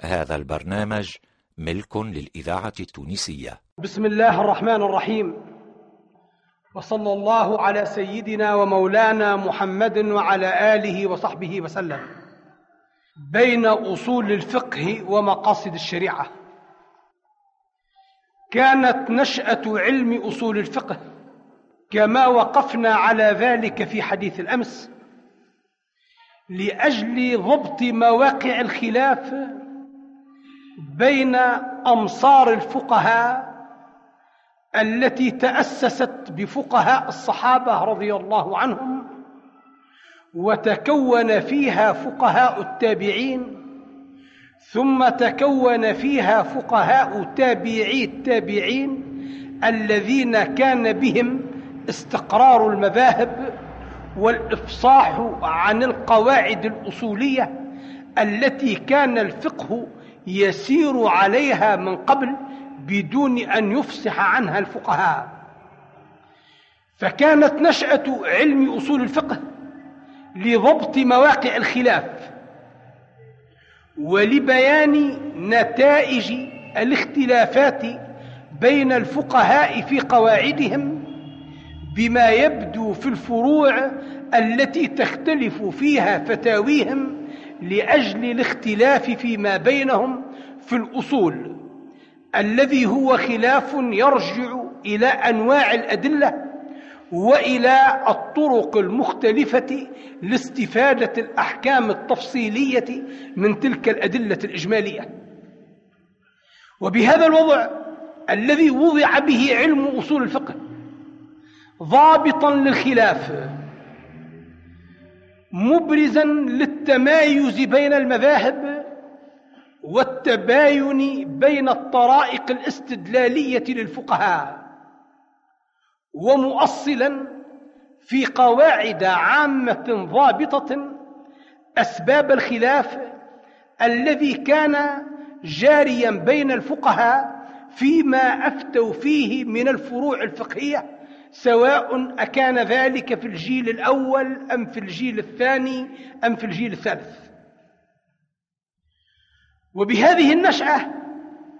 هذا البرنامج ملك للإذاعة التونسية. بسم الله الرحمن الرحيم. وصلى الله على سيدنا ومولانا محمد وعلى آله وصحبه وسلم. بين أصول الفقه ومقاصد الشريعة. كانت نشأة علم أصول الفقه كما وقفنا على ذلك في حديث الأمس لأجل ضبط مواقع الخلاف بين أمصار الفقهاء التي تأسست بفقهاء الصحابة رضي الله عنهم وتكون فيها فقهاء التابعين ثم تكون فيها فقهاء تابعي التابعين الذين كان بهم استقرار المذاهب والإفصاح عن القواعد الأصولية التي كان الفقه يسير عليها من قبل بدون أن يفصح عنها الفقهاء. فكانت نشأة علم أصول الفقه لضبط مواقع الخلاف ولبيان نتائج الاختلافات بين الفقهاء في قواعدهم بما يبدو في الفروع التي تختلف فيها فتاويهم لأجل الاختلاف فيما بينهم في الأصول. الذي هو خلاف يرجع إلى أنواع الأدلة وإلى الطرق المختلفة لاستفادة الأحكام التفصيلية من تلك الأدلة الإجمالية. وبهذا الوضع الذي وضع به علم أصول الفقه ضابطا للخلاف مبرزا للتمايز بين المذاهب والتباين بين الطرائق الاستدلالية للفقهاء ومؤصلا في قواعد عامة ضابطة أسباب الخلاف الذي كان جاريا بين الفقهاء فيما أفتوا فيه من الفروع الفقهية. سواء أكان ذلك في الجيل الأول أم في الجيل الثاني أم في الجيل الثالث. وبهذه النشأة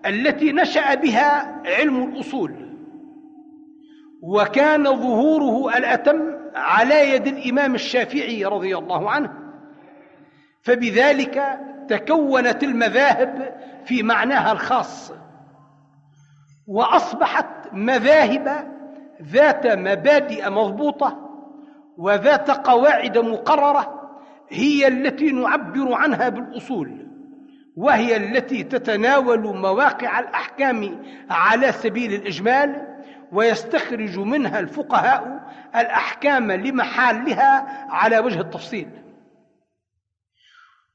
التي نشأ بها علم الأصول وكان ظهوره الأتم على يد الإمام الشافعي رضي الله عنه. فبذلك تكونت المذاهب في معناها الخاص وأصبحت مذاهب ذات مبادئ مضبوطة وذات قواعد مقررة هي التي نعبر عنها بالأصول وهي التي تتناول مواقع الأحكام على سبيل الإجمال ويستخرج منها الفقهاء الأحكام لمحالها على وجه التفصيل.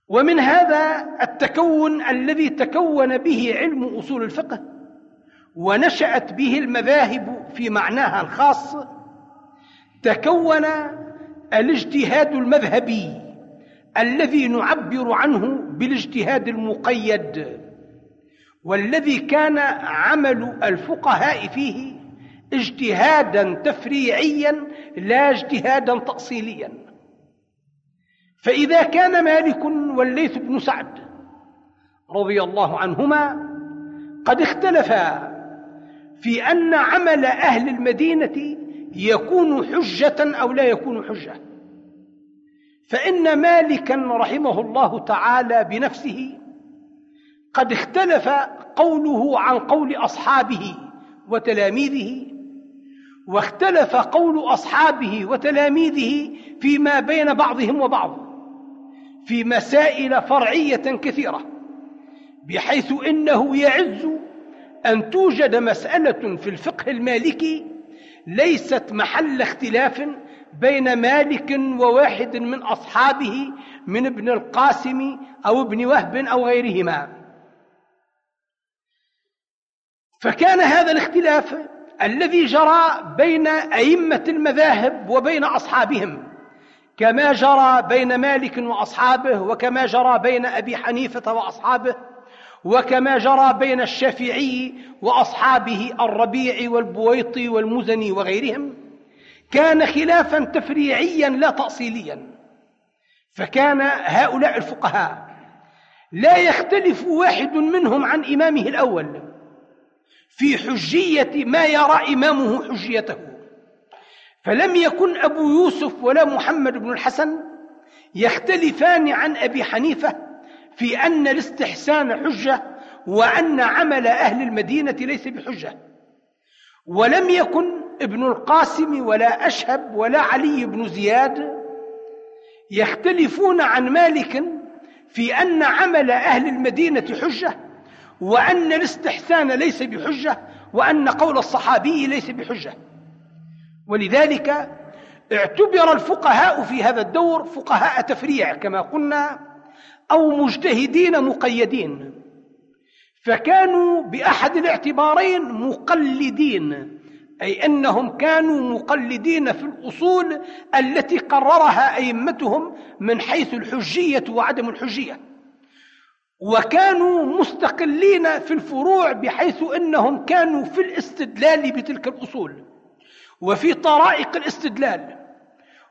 ومن هذا التكون الذي تكون به علم أصول الفقه ونشأت به المذاهب في معناها الخاص تكون الاجتهاد المذهبي الذي نعبر عنه بالاجتهاد المقيد والذي كان عمل الفقهاء فيه اجتهادا تفريعيا لا اجتهادا تأصيليا. فإذا كان مالك والليث بن سعد رضي الله عنهما قد اختلفا في أن عمل أهل المدينة يكون حجة أو لا يكون حجة. فإن مالكا رحمه الله تعالى بنفسه قد اختلف قوله عن قول أصحابه وتلاميذه واختلف قول أصحابه وتلاميذه فيما بين بعضهم وبعض في مسائل فرعية كثيرة بحيث إنه يعز أن توجد مسألة في الفقه المالكي ليست محل اختلاف بين مالك وواحد من أصحابه من ابن القاسم أو ابن وهب أو غيرهما. فكان هذا الاختلاف الذي جرى بين أئمة المذاهب وبين أصحابهم كما جرى بين مالك وأصحابه وكما جرى بين أبي حنيفة وأصحابه وكما جرى بين الشافعي وأصحابه الربيع والبويطي والمزني وغيرهم كان خلافا تفريعيا لا تأصيليا. فكان هؤلاء الفقهاء لا يختلف واحد منهم عن إمامه الأول في حجية ما يرى إمامه حجيته. فلم يكن أبو يوسف ولا محمد بن الحسن يختلفان عن أبي حنيفة في أن الاستحسان حجة وأن عمل أهل المدينة ليس بحجة. ولم يكن ابن القاسم ولا أشهب ولا علي بن زياد يختلفون عن مالك في أن عمل أهل المدينة حجة وأن الاستحسان ليس بحجة وأن قول الصحابي ليس بحجة. ولذلك اعتبر الفقهاء في هذا الدور فقهاء تفريع كما قلنا أو مجتهدين مقيدين فكانوا بأحد الاعتبارين مقلدين أي أنهم كانوا مقلدين في الأصول التي قررها أئمتهم من حيث الحجية وعدم الحجية. وكانوا مستقلين في الفروع بحيث أنهم كانوا في الاستدلال بتلك الأصول وفي طرائق الاستدلال.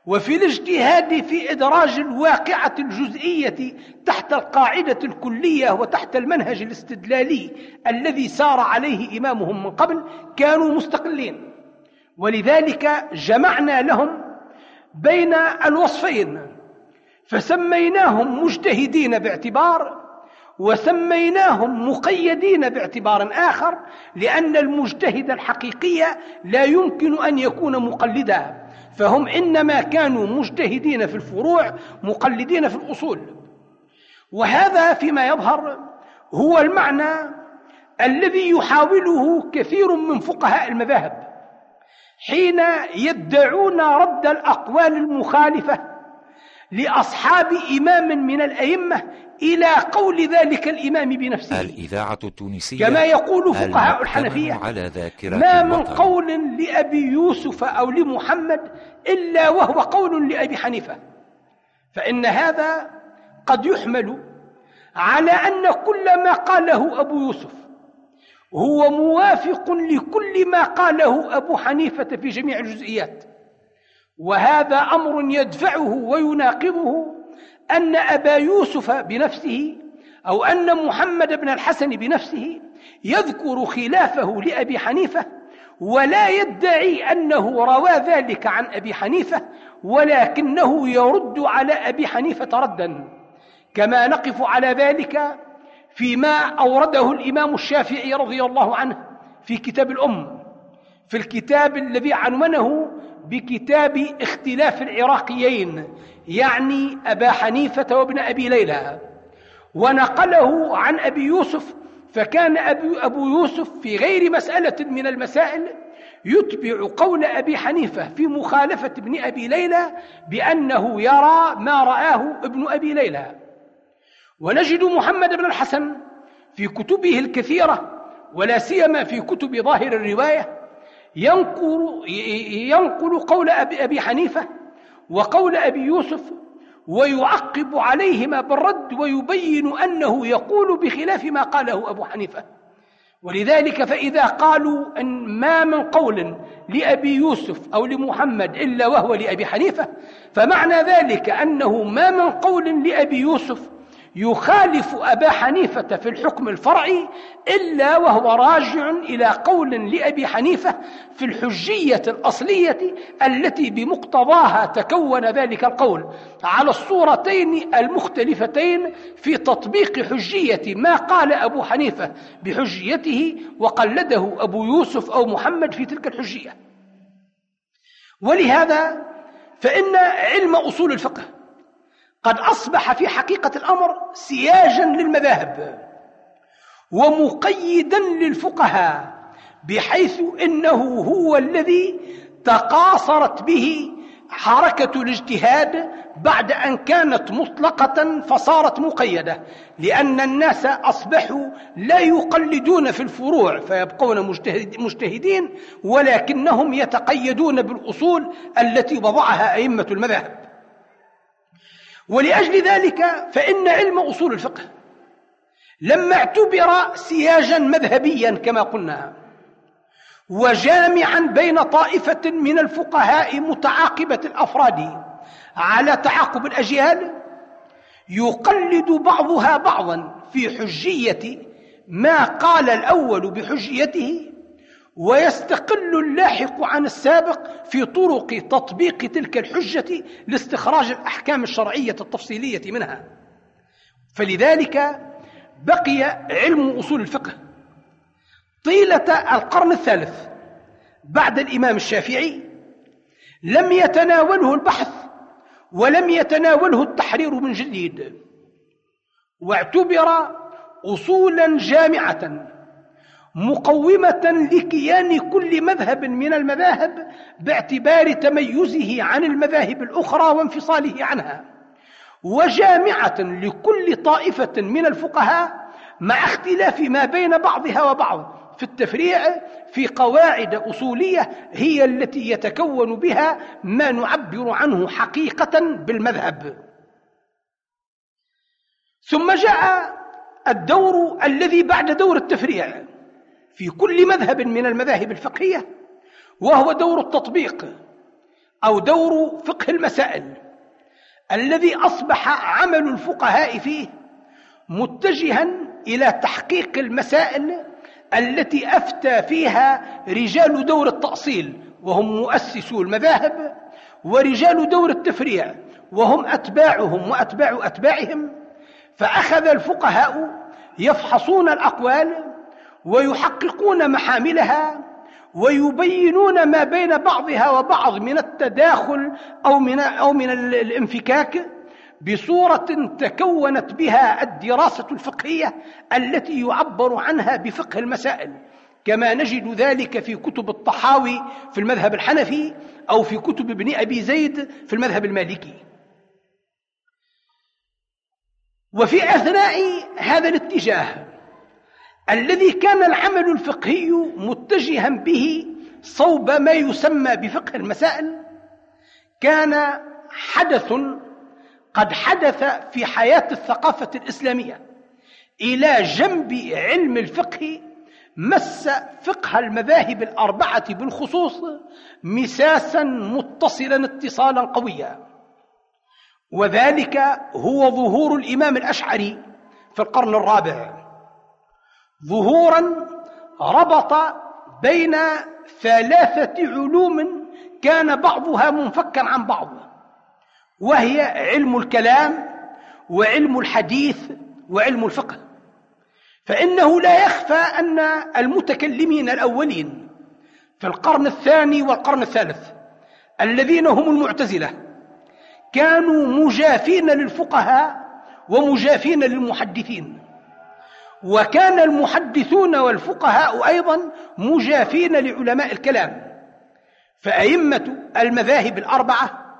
وفي الاجتهاد في إدراج الواقعة الجزئية تحت القاعدة الكلية وتحت المنهج الاستدلالي الذي سار عليه إمامهم من قبل كانوا مستقلين. ولذلك جمعنا لهم بين الوصفين فسميناهم مجتهدين باعتبار وسميناهم مقيدين باعتبار آخر لأن المجتهد الحقيقي لا يمكن أن يكون مقلدا. فهم إنما كانوا مجتهدين في الفروع مقلدين في الأصول. وهذا فيما يظهر هو المعنى الذي يحاوله كثير من فقهاء المذاهب حين يدعون رد الأقوال المخالفة لأصحاب إمام من الأئمة إلى قول ذلك الإمام بنفسه. الإذاعة التونسية كما يقول فقهاء الحنفية على ذاكرة ما من الوطن. قول لأبي يوسف أو لمحمد إلا وهو قول لأبي حنيفة. فإن هذا قد يحمل على أن كل ما قاله أبو يوسف هو موافق لكل ما قاله أبو حنيفة في جميع الجزئيات. وهذا أمر يدفعه ويناقضه أن أبا يوسف بنفسه أو أن محمد بن الحسن بنفسه يذكر خلافه لأبي حنيفة ولا يدعي أنه روى ذلك عن أبي حنيفة ولكنه يرد على أبي حنيفة ردا. كما نقف على ذلك فيما أورده الإمام الشافعي رضي الله عنه في كتاب الأم في الكتاب الذي عنونه بكتاب اختلاف العراقيين يعني أبا حنيفة وابن أبي ليلى ونقله عن أبي يوسف فكان أبي أبو يوسف في غير مسألة من المسائل يتبع قول أبي حنيفة في مخالفة ابن أبي ليلى بأنه يرى ما رآه ابن أبي ليلى. ونجد محمد بن الحسن في كتبه الكثيرة ولا سيما في كتب ظاهر الرواية ينقل, ينقل قول أبي حنيفة وقول أبي يوسف ويعقب عليهما بالرد ويبين أنه يقول بخلاف ما قاله أبو حنيفة. ولذلك فإذا قالوا أن ما من قول لأبي يوسف أو لمحمد إلا وهو لأبي حنيفة فمعنى ذلك أنه ما من قول لأبي يوسف يخالف أبا حنيفة في الحكم الفرعي إلا وهو راجع إلى قول لأبي حنيفة في الحجية الأصلية التي بمقتضاها تكون ذلك القول على الصورتين المختلفتين في تطبيق حجية ما قال أبو حنيفة بحجيته وقلده أبو يوسف أو محمد في تلك الحجية. ولهذا فإن علم أصول الفقه قد أصبح في حقيقة الأمر سياجا للمذاهب ومقيدا للفقهاء بحيث إنه هو الذي تقاصرت به حركة الاجتهاد بعد أن كانت مطلقة فصارت مقيدة لأن الناس أصبحوا لا يقلدون في الفروع فيبقون مجتهد مجتهدين ولكنهم يتقيدون بالأصول التي وضعها أئمة المذاهب. ولأجل ذلك فإن علم أصول الفقه. لما اعتبر سياجا مذهبيا كما قلنا وجامعا بين طائفة من الفقهاء متعاقبة الأفراد على تعاقب الأجيال يقلد بعضها بعضا في حجية ما قال الأول بحجيته ويستقل اللاحق عن السابق في طرق تطبيق تلك الحجة لاستخراج الأحكام الشرعية التفصيلية منها. فلذلك بقي علم أصول الفقه طيلة القرن الثالث بعد الإمام الشافعي لم يتناوله البحث ولم يتناوله التحرير من جديد واعتبر أصولا جامعة. مقومة لكيان كل مذهب من المذاهب باعتبار تميزه عن المذاهب الأخرى وانفصاله عنها. وجامعة لكل طائفة من الفقهاء مع اختلاف ما بين بعضها وبعض في التفريع في قواعد أصولية هي التي يتكون بها ما نعبر عنه حقيقة بالمذهب. ثم جاء الدور الذي بعد دور التفريع. في كل مذهب من المذاهب الفقهية وهو دور التطبيق أو دور فقه المسائل الذي أصبح عمل الفقهاء فيه متجها إلى تحقيق المسائل التي أفتى فيها رجال دور التأصيل وهم مؤسسو المذاهب ورجال دور التفريع وهم أتباعهم وأتباع أتباعهم فأخذ الفقهاء يفحصون الأقوال ويحققون محاملها ويبينون ما بين بعضها وبعض من التداخل أو من, أو من الانفكاك بصورة تكونت بها الدراسة الفقهية التي يعبر عنها بفقه المسائل. كما نجد ذلك في كتب الطحاوي في المذهب الحنفي أو في كتب ابن أبي زيد في المذهب المالكي. وفي أثناء هذا الاتجاه الذي كان العمل الفقهي متجها به صوب ما يسمى بفقه المسائل كان حدث قد حدث في حياة الثقافة الإسلامية. إلى جنب علم الفقه مس فقه المذاهب الأربعة بالخصوص مساسا متصلا اتصالا قويا. وذلك هو ظهور الإمام الأشعري في القرن الرابع. ظهورا ربط بين ثلاثة علوم كان بعضها منفكا عن بعض وهي علم الكلام وعلم الحديث وعلم الفقه. فإنه لا يخفى أن المتكلمين الأولين في القرن الثاني والقرن الثالث الذين هم المعتزلة كانوا مجافين للفقهاء ومجافين للمحدثين. وكان المحدثون والفقهاء أيضا مجافين لعلماء الكلام فأئمة المذاهب الأربعة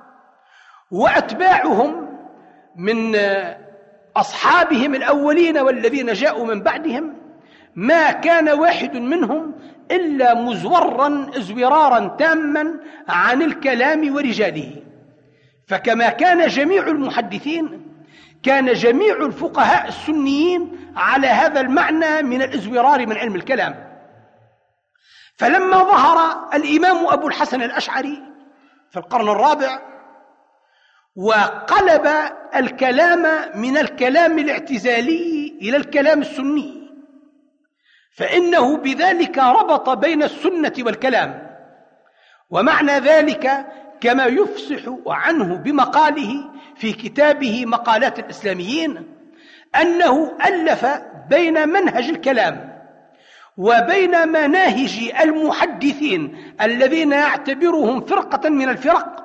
وأتباعهم من أصحابهم الأولين والذين جاءوا من بعدهم ما كان واحد منهم إلا مزورا إزورارا تاما عن الكلام ورجاله فكما كان جميع المحدثين كان جميع الفقهاء السنيين على هذا المعنى من الإزورار من علم الكلام. فلما ظهر الإمام أبو الحسن الأشعري في القرن الرابع وقلب الكلام من الكلام الاعتزالي إلى الكلام السني فإنه بذلك ربط بين السنة والكلام. ومعنى ذلك كما يفصح عنه بمقاله في كتابه مقالات الإسلاميين أنه ألف بين منهج الكلام وبين مناهج المحدثين الذين يعتبرهم فرقة من الفرق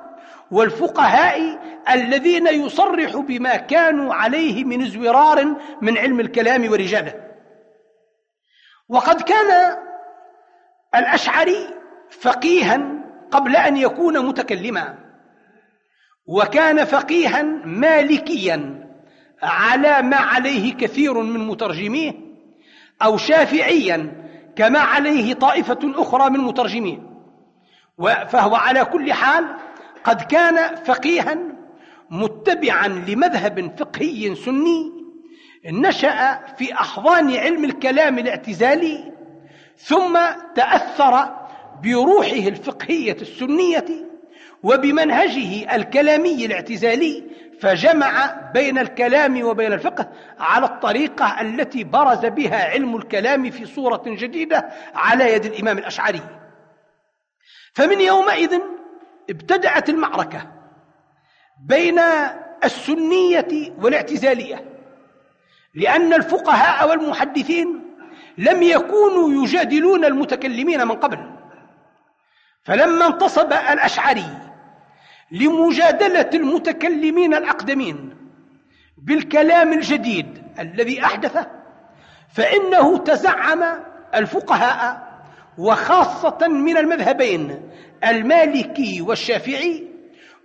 والفقهاء الذين يصرح بما كانوا عليه من ازورار من علم الكلام ورجاله. وقد كان الأشعري فقيها قبل أن يكون متكلما. وكان فقيها مالكيا على ما عليه كثير من مترجميه أو شافعيا كما عليه طائفة أخرى من مترجميه. فهو على كل حال قد كان فقيها متبعا لمذهب فقهي سني نشأ في أحضان علم الكلام الاعتزالي ثم تأثر بروحه الفقهية السنية وبمنهجه الكلامي الاعتزالي فجمع بين الكلام وبين الفقه على الطريقة التي برز بها علم الكلام في صورة جديدة على يد الإمام الأشعري. فمن يومئذ ابتدأت المعركة بين السنية والاعتزالية لأن الفقهاء والمحدثين لم يكونوا يجادلون المتكلمين من قبل. فلما انتصب الأشعري لمجادلة المتكلمين الأقدمين بالكلام الجديد الذي أحدثه فإنه تزعم الفقهاء وخاصة من المذهبين المالكي والشافعي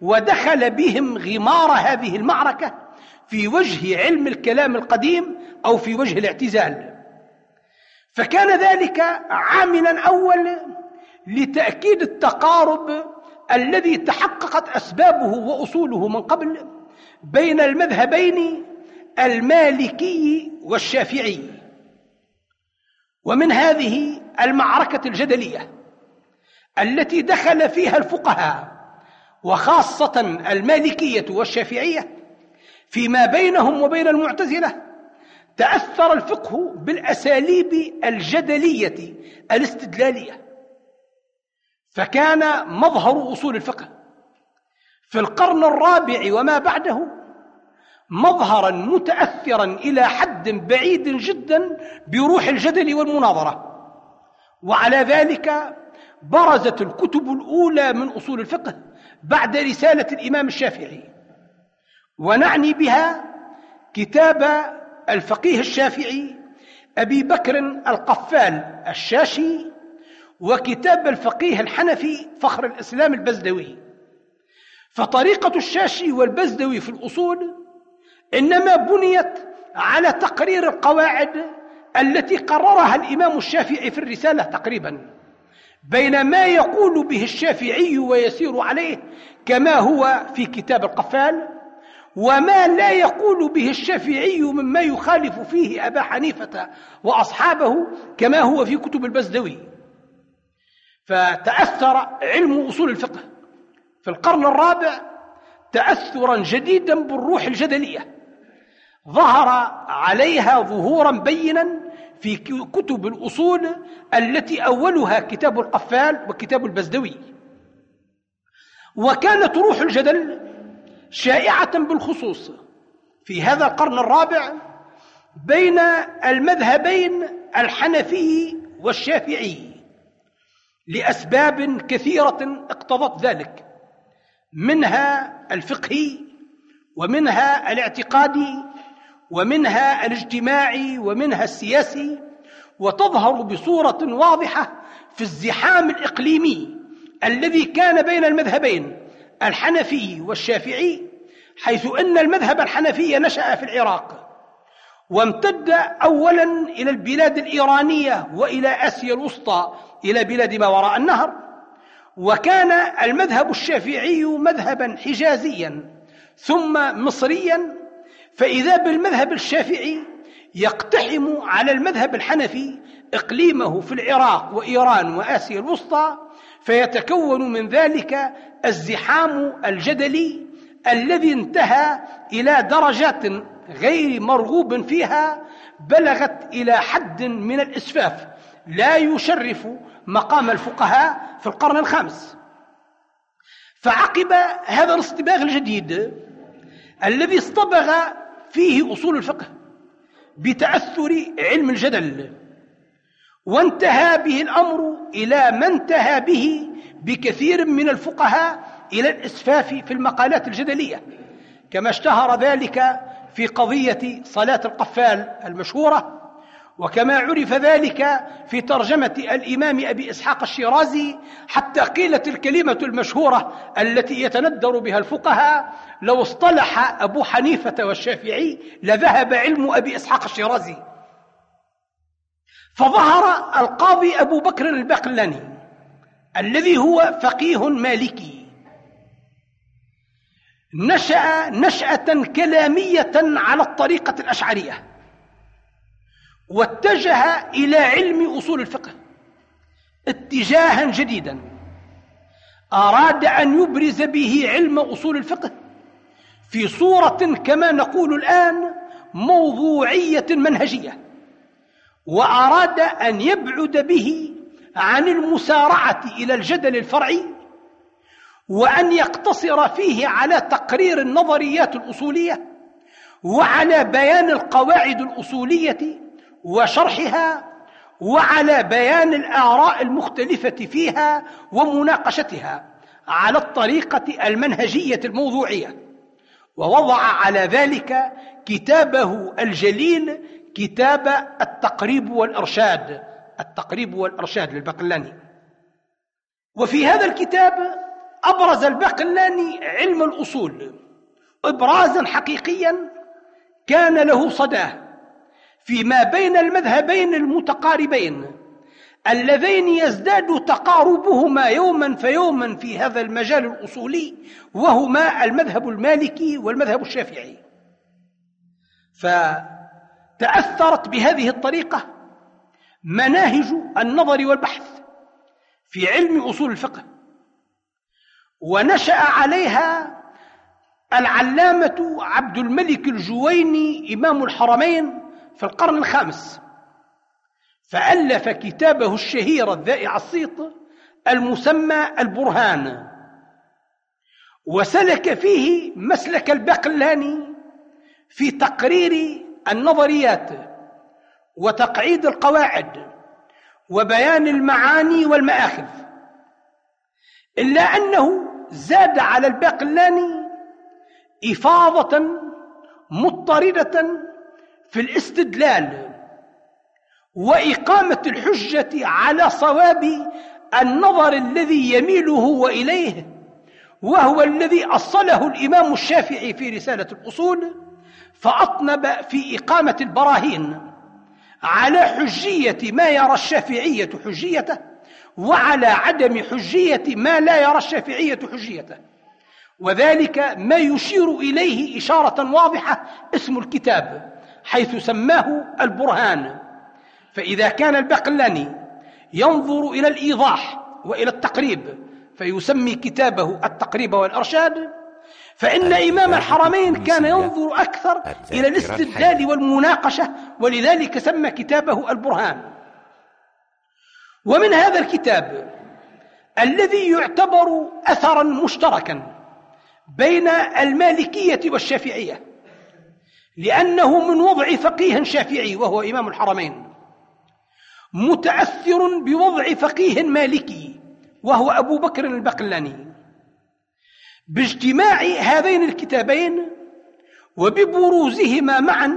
ودخل بهم غمار هذه المعركة في وجه علم الكلام القديم أو في وجه الاعتزال. فكان ذلك عاملا أول لتأكيد التقارب الذي تحققت أسبابه وأصوله من قبل بين المذهبين المالكي والشافعي. ومن هذه المعركة الجدلية التي دخل فيها الفقهاء وخاصة المالكية والشافعية فيما بينهم وبين المعتزلة تأثر الفقه بالأساليب الجدلية الاستدلالية. فكان مظهر أصول الفقه. في القرن الرابع وما بعده مظهرا متأثرا إلى حد بعيد جدا بروح الجدل والمناظرة. وعلى ذلك برزت الكتب الأولى من أصول الفقه بعد رسالة الإمام الشافعي. ونعني بها كتاب الفقيه الشافعي أبي بكر القفال الشاشي وكتاب الفقيه الحنفي فخر الإسلام البزدوي. فطريقة الشاشي والبزدوي في الأصول إنما بنيت على تقرير القواعد التي قررها الإمام الشافعي في الرسالة تقريبا بين ما يقول به الشافعي ويسير عليه كما هو في كتاب القفال وما لا يقول به الشافعي مما يخالف فيه أبا حنيفة وأصحابه كما هو في كتب البزدوي. فتأثر علم أصول الفقه. في القرن الرابع تأثرا جديدا بالروح الجدلية. ظهر عليها ظهورا بينا في كتب الأصول التي أولها كتاب القفال وكتاب البزدوي. وكانت روح الجدل شائعة بالخصوص في هذا القرن الرابع بين المذهبين الحنفي والشافعي. لأسباب كثيرة اقتضت ذلك منها الفقهي ومنها الاعتقادي ومنها الاجتماعي ومنها السياسي وتظهر بصورة واضحة في الزحام الإقليمي الذي كان بين المذهبين الحنفي والشافعي حيث أن المذهب الحنفي نشأ في العراق. وامتد أولا إلى البلاد الإيرانية وإلى آسيا الوسطى إلى بلاد ما وراء النهر. وكان المذهب الشافعي مذهبا حجازيا ثم مصريا. فإذا بالمذهب الشافعي يقتحم على المذهب الحنفي إقليمه في العراق وإيران وآسيا الوسطى فيتكون من ذلك الزحام الجدلي الذي انتهى إلى درجات غير مرغوب فيها بلغت إلى حد من الإسفاف. لا يشرف مقام الفقهاء في القرن الخامس. فعقب هذا الاصطباغ الجديد الذي اصطبغ فيه أصول الفقه بتأثر علم الجدل وانتهى به الأمر إلى ما انتهى به بكثير من الفقهاء إلى الإسفاف في المقالات الجدلية. كما اشتهر ذلك في قضية صلاة القفال المشهورة وكما عرف ذلك في ترجمة الإمام أبي إسحاق الشيرازي حتى قيلت الكلمة المشهورة التي يتندر بها الفقهاء لو اصطلح أبو حنيفة والشافعي لذهب علم أبي إسحاق الشيرازي فظهر القاضي أبو بكر البقلاني الذي هو فقيه مالكي. نشأ نشأة كلامية على الطريقة الأشعرية واتجه إلى علم أصول الفقه اتجاها جديدا أراد أن يبرز به علم أصول الفقه في صورة كما نقول الآن موضوعية منهجية وأراد أن يبعد به عن المسارعة إلى الجدل الفرعي وأن يقتصر فيه على تقرير النظريات الأصولية وعلى بيان القواعد الأصولية وشرحها وعلى بيان الآراء المختلفة فيها ومناقشتها على الطريقة المنهجية الموضوعية. ووضع على ذلك كتابه الجليل كتاب التقريب والإرشاد. التقريب والإرشاد للبقلاني وفي هذا الكتاب أبرز البقلاني علم الأصول. إبرازا حقيقيا كان له صداه فيما بين المذهبين المتقاربين اللذين يزداد تقاربهما يوما فيوما في هذا المجال الأصولي وهما المذهب المالكي والمذهب الشافعي. فتأثرت بهذه الطريقة مناهج النظر والبحث في علم أصول الفقه. ونشأ عليها العلامة عبد الملك الجويني إمام الحرمين في القرن الخامس. فألف كتابه الشهير الذائع الصيت المسمى البرهان. وسلك فيه مسلك البقلاني في تقرير النظريات وتقعيد القواعد وبيان المعاني والمآخذ. إلا أنه زاد على الباقلاني إفاضة مضطردة في الاستدلال وإقامة الحجة على صواب النظر الذي يميل هو إليه وهو الذي أصله الإمام الشافعي في رسالة الأصول فأطنب في إقامة البراهين على حجية ما يرى الشافعية حجيته. وعلى عدم حجية ما لا يرى الشافعية حجيته. وذلك ما يشير إليه إشارة واضحة اسم الكتاب حيث سماه البرهان. فإذا كان البقلاني ينظر إلى الإيضاح وإلى التقريب فيسمي كتابه التقريب والأرشاد فإن إمام الحرمين كان ينظر أكثر إلى الاستدلال والمناقشة ولذلك سمى كتابه البرهان. ومن هذا الكتاب الذي يعتبر أثرا مشتركا بين المالكية والشافعية لأنه من وضع فقيه شافعي وهو إمام الحرمين متأثر بوضع فقيه مالكي وهو أبو بكر البقلاني. باجتماع هذين الكتابين وببروزهما معا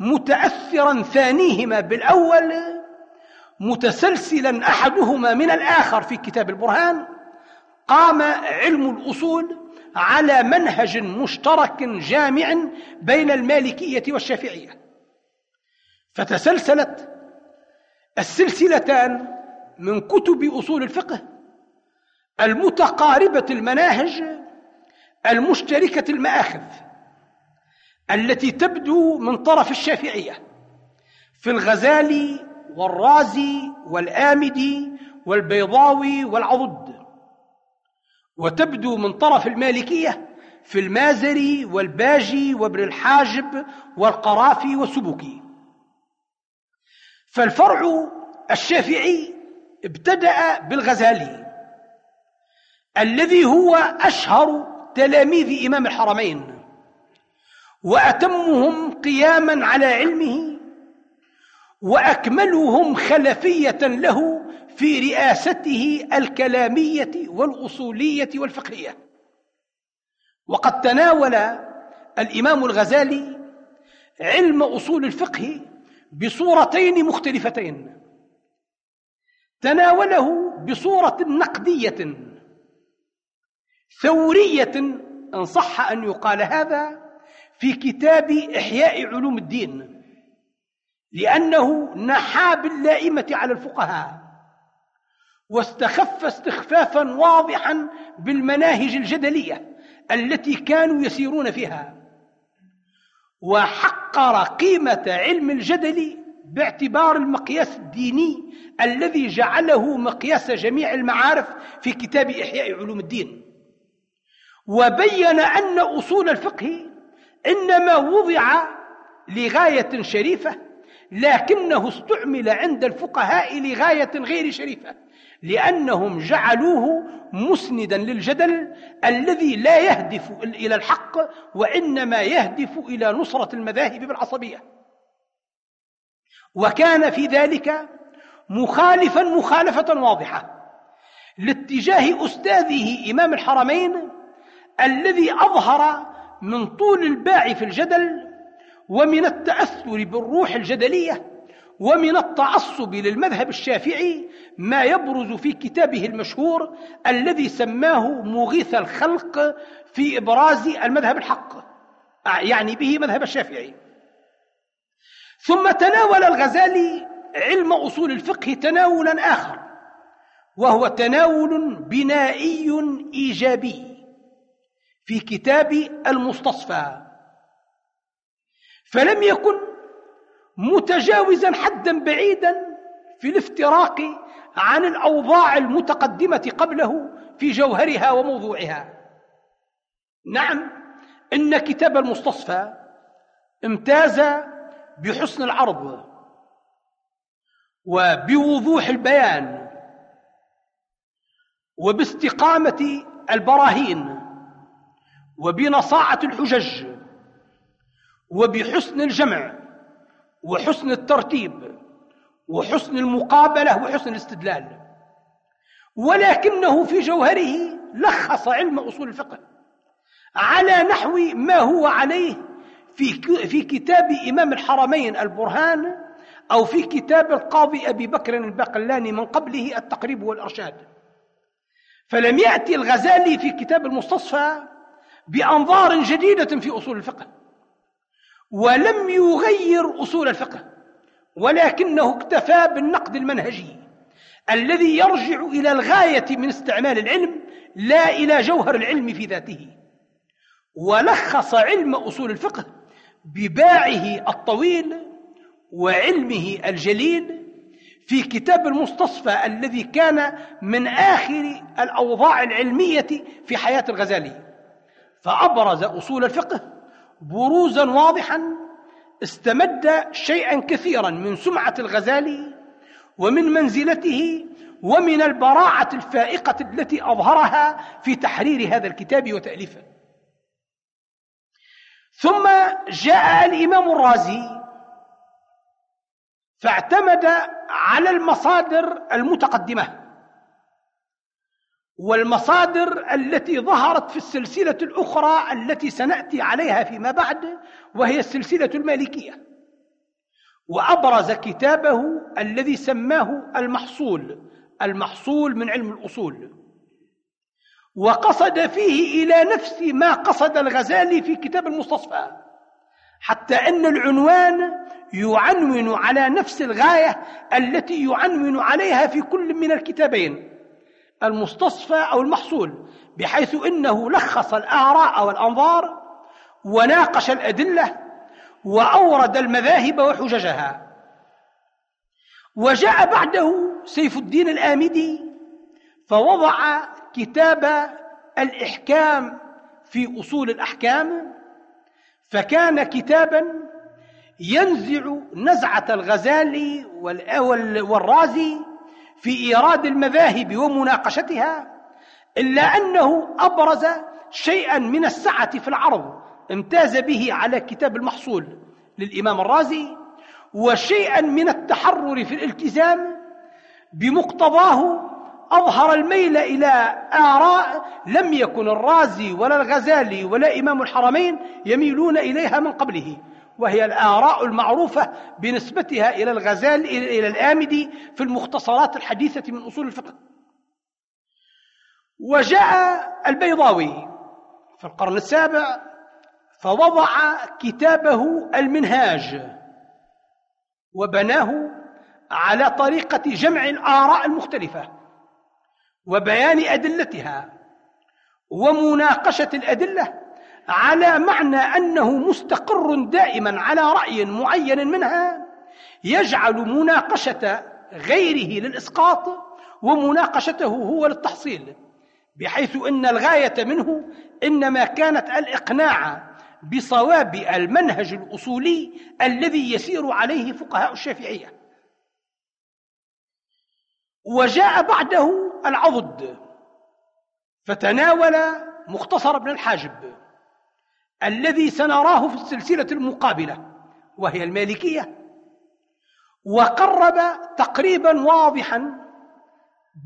متأثرا ثانيهما بالأول متسلسلا أحدهما من الآخر في كتاب البرهان قام علم الأصول على منهج مشترك جامع بين المالكية والشافعية. فتسلسلت السلسلتان من كتب أصول الفقه المتقاربة المناهج المشتركة المآخذ التي تبدو من طرف الشافعية. في الغزالي والرازي والآمدي والبيضاوي والعضد. وتبدو من طرف المالكية في المازري والباجي وابن الحاجب والقرافي والسبكي. فالفرع الشافعي ابتدأ بالغزالي الذي هو أشهر تلاميذ إمام الحرمين وأتمهم قياما على علمه وأكملهم خلفية له في رئاسته الكلامية والأصولية والفقهية. وقد تناول الإمام الغزالي علم أصول الفقه بصورتين مختلفتين. تناوله بصورة نقدية ثورية إن صح أن يقال هذا في كتاب إحياء علوم الدين. لأنه نحى باللائمة على الفقهاء واستخف استخفافا واضحا بالمناهج الجدلية التي كانوا يسيرون فيها. وحقر قيمة علم الجدل باعتبار المقياس الديني الذي جعله مقياس جميع المعارف في كتاب إحياء علوم الدين. وبين أن أصول الفقه إنما وضع لغاية شريفة لكنه استعمل عند الفقهاء لغاية غير شريفة لأنهم جعلوه مسندا للجدل الذي لا يهدف إلى الحق وإنما يهدف إلى نصرة المذاهب بالعصبية وكان في ذلك مخالفا مخالفة واضحة لاتجاه أستاذه إمام الحرمين الذي أظهر من طول الباع في الجدل ومن التأثر بالروح الجدلية ومن التعصب للمذهب الشافعي ما يبرز في كتابه المشهور الذي سماه مغيث الخلق في إبراز المذهب الحق يعني به مذهب الشافعي. ثم تناول الغزالي علم أصول الفقه تناولا آخر وهو تناول بنائي إيجابي في كتاب المستصفى. فلم يكن متجاوزا حدا بعيدا في الافتراق عن الأوضاع المتقدمة قبله في جوهرها وموضوعها. نعم إن كتاب المستصفى امتاز بحسن العرض وبوضوح البيان وباستقامة البراهين وبنصاعة الحجج وبحسن الجمع وحسن الترتيب وحسن المقابلة وحسن الاستدلال. ولكنه في جوهره لخص علم أصول الفقه على نحو ما هو عليه في في كتاب إمام الحرمين البرهان أو في كتاب القاضي أبي بكر الباقلاني من قبله التقريب والإرشاد. فلم يأتي الغزالي في كتاب المستصفى بأنظار جديدة في أصول الفقه. ولم يغير أصول الفقه ولكنه اكتفى بالنقد المنهجي الذي يرجع إلى الغاية من استعمال العلم لا إلى جوهر العلم في ذاته. ولخص علم أصول الفقه بباعه الطويل وعلمه الجليل في كتاب المستصفى الذي كان من آخر الأوضاع العلمية في حياة الغزالي. فأبرز أصول الفقه بروزا واضحا استمد شيئا كثيرا من سمعة الغزالي ومن منزلته ومن البراعة الفائقة التي أظهرها في تحرير هذا الكتاب وتأليفه. ثم جاء الإمام الرازي فاعتمد على المصادر المتقدمة. والمصادر التي ظهرت في السلسلة الأخرى التي سنأتي عليها فيما بعد وهي السلسلة المالكية. وأبرز كتابه الذي سماه المحصول المحصول من علم الأصول. وقصد فيه إلى نفس ما قصد الغزالي في كتاب المستصفى حتى أن العنوان يعنون على نفس الغاية التي يعنون عليها في كل من الكتابين. المستصفى أو المحصول بحيث إنه لخص الآراء والأنظار وناقش الأدلة وأورد المذاهب وحججها. وجاء بعده سيف الدين الآمدي فوضع كتاب الإحكام في أصول الأحكام فكان كتابا ينزع نزعة الغزالي والرازي في إيراد المذاهب ومناقشتها إلا أنه أبرز شيئا من السعة في العرض امتاز به على كتاب المحصول للإمام الرازي وشيئا من التحرر في الالتزام بمقتضاه أظهر الميل إلى آراء لم يكن الرازي ولا الغزالي ولا إمام الحرمين يميلون إليها من قبله. وهي الآراء المعروفة بنسبتها إلى الغزال إلى الآمدي في المختصرات الحديثة من أصول الفقه. وجاء البيضاوي في القرن السابع فوضع كتابه المنهاج وبناه على طريقة جمع الآراء المختلفة وبيان أدلتها ومناقشة الأدلة على معنى أنه مستقر دائما على رأي معين منها يجعل مناقشة غيره للإسقاط ومناقشته هو للتحصيل بحيث إن الغاية منه إنما كانت الإقناع بصواب المنهج الأصولي الذي يسير عليه فقهاء الشافعية. وجاء بعده العضد فتناول مختصر ابن الحاجب. الذي سنراه في السلسلة المقابلة وهي المالكية. وقرب تقريبا واضحا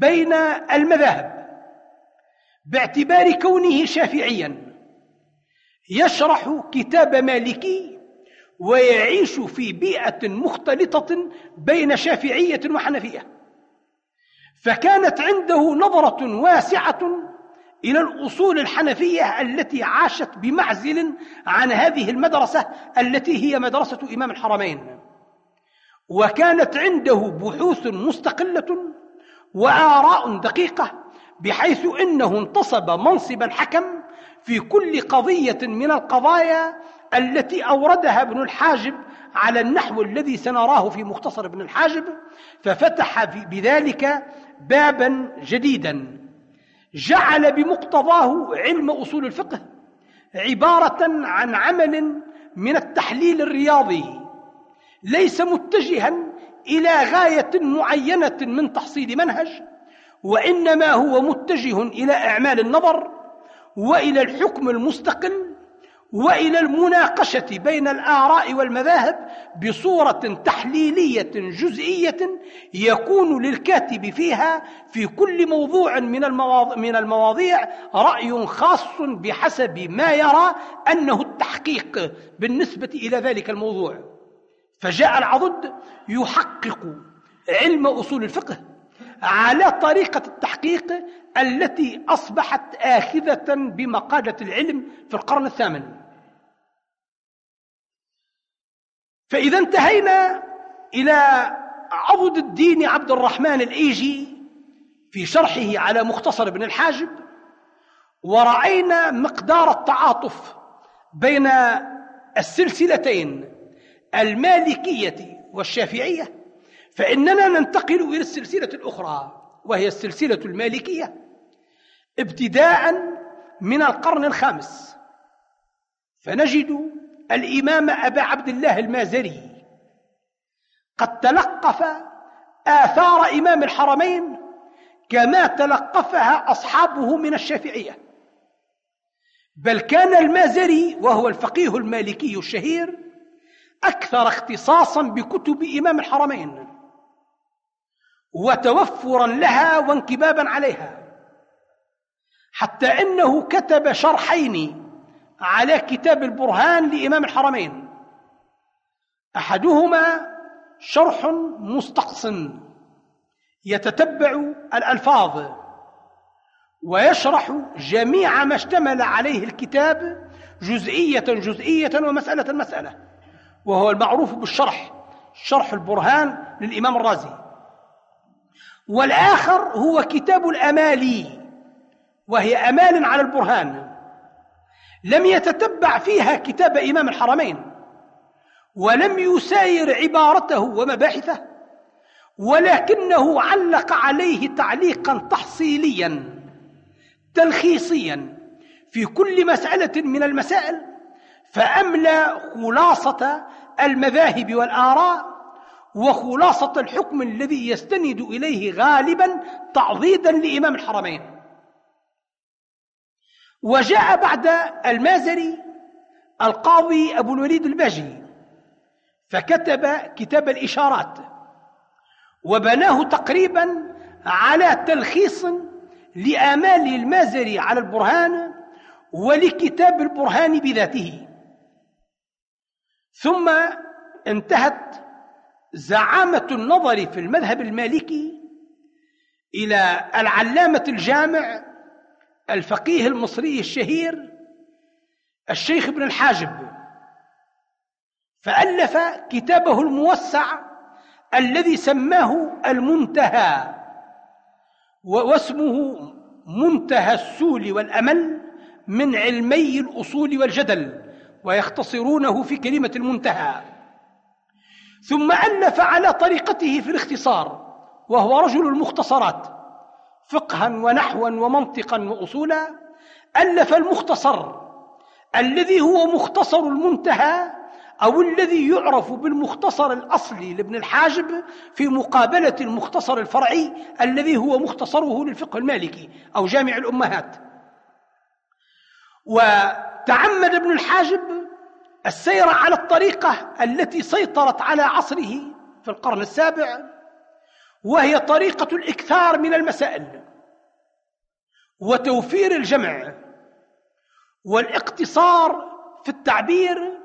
بين المذاهب باعتبار كونه شافعيا. يشرح كتاب مالكي ويعيش في بيئة مختلطة بين شافعية وحنفية. فكانت عنده نظرة واسعة إلى الأصول الحنفية التي عاشت بمعزل عن هذه المدرسة التي هي مدرسة إمام الحرمين. وكانت عنده بحوث مستقلة وآراء دقيقة بحيث أنه انتصب منصب الحكم في كل قضية من القضايا التي أوردها ابن الحاجب على النحو الذي سنراه في مختصر ابن الحاجب ففتح بذلك بابا جديدا. جعل بمقتضاه علم أصول الفقه عبارة عن عمل من التحليل الرياضي ليس متجها إلى غاية معينة من تحصيل منهج وإنما هو متجه إلى إعمال النظر وإلى الحكم المستقل وإلى المناقشة بين الآراء والمذاهب بصورة تحليلية جزئية يكون للكاتب فيها في كل موضوع من المواضيع, من المواضيع رأي خاص بحسب ما يرى أنه التحقيق بالنسبة إلى ذلك الموضوع. فجاء العضد يحقق علم أصول الفقه على طريقة التحقيق التي أصبحت آخذة بمقالة العلم في القرن الثامن. فإذا انتهينا إلى عضد الدين عبد الرحمن الإيجي في شرحه على مختصر ابن الحاجب ورأينا مقدار التعاطف بين السلسلتين المالكية والشافعية فإننا ننتقل إلى السلسلة الأخرى وهي السلسلة المالكية ابتداء من القرن الخامس. فنجد الإمام أبا عبد الله المازري. قد تلقف آثار إمام الحرمين كما تلقفها أصحابه من الشافعية. بل كان المازري وهو الفقيه المالكي الشهير أكثر اختصاصا بكتب إمام الحرمين وتوفرا لها وانكبابا عليها حتى إنه كتب شرحين على كتاب البرهان لإمام الحرمين. أحدهما شرح مستقص يتتبع الألفاظ ويشرح جميع ما اشتمل عليه الكتاب جزئية جزئية ومسألة مسألة وهو المعروف بالشرح شرح البرهان للإمام الرازي. والآخر هو كتاب الأمالي وهي أمال على البرهان. لم يتتبع فيها كتاب إمام الحرمين ولم يساير عبارته ومباحثه ولكنه علق عليه تعليقا تحصيليا تلخيصيا في كل مسألة من المسائل فأملى خلاصة المذاهب والآراء وخلاصة الحكم الذي يستند إليه غالبا تعضيدا لإمام الحرمين. وجاء بعد المازري القاضي أبو الوليد الباجي فكتب كتاب الإشارات وبناه تقريبا على تلخيص لآمال المازري على البرهان ولكتاب البرهان بذاته. ثم انتهت زعامة النظر في المذهب المالكي إلى العلامة الجامع الفقيه المصري الشهير الشيخ ابن الحاجب. فألف كتابه الموسع الذي سماه المنتهى واسمه منتهى السول والأمل من علمي الأصول والجدل ويختصرونه في كلمة المنتهى. ثم ألف على طريقته في الاختصار وهو رجل المختصرات. فقها ونحوا ومنطقا وأصولا ألف المختصر الذي هو مختصر المنتهى أو الذي يعرف بالمختصر الأصلي لابن الحاجب في مقابلة المختصر الفرعي الذي هو مختصره للفقه المالكي أو جامع الأمهات. وتعمد ابن الحاجب السير على الطريقة التي سيطرت على عصره في القرن السابع وهي طريقة الإكثار من المسائل وتوفير الجمع والاقتصار في التعبير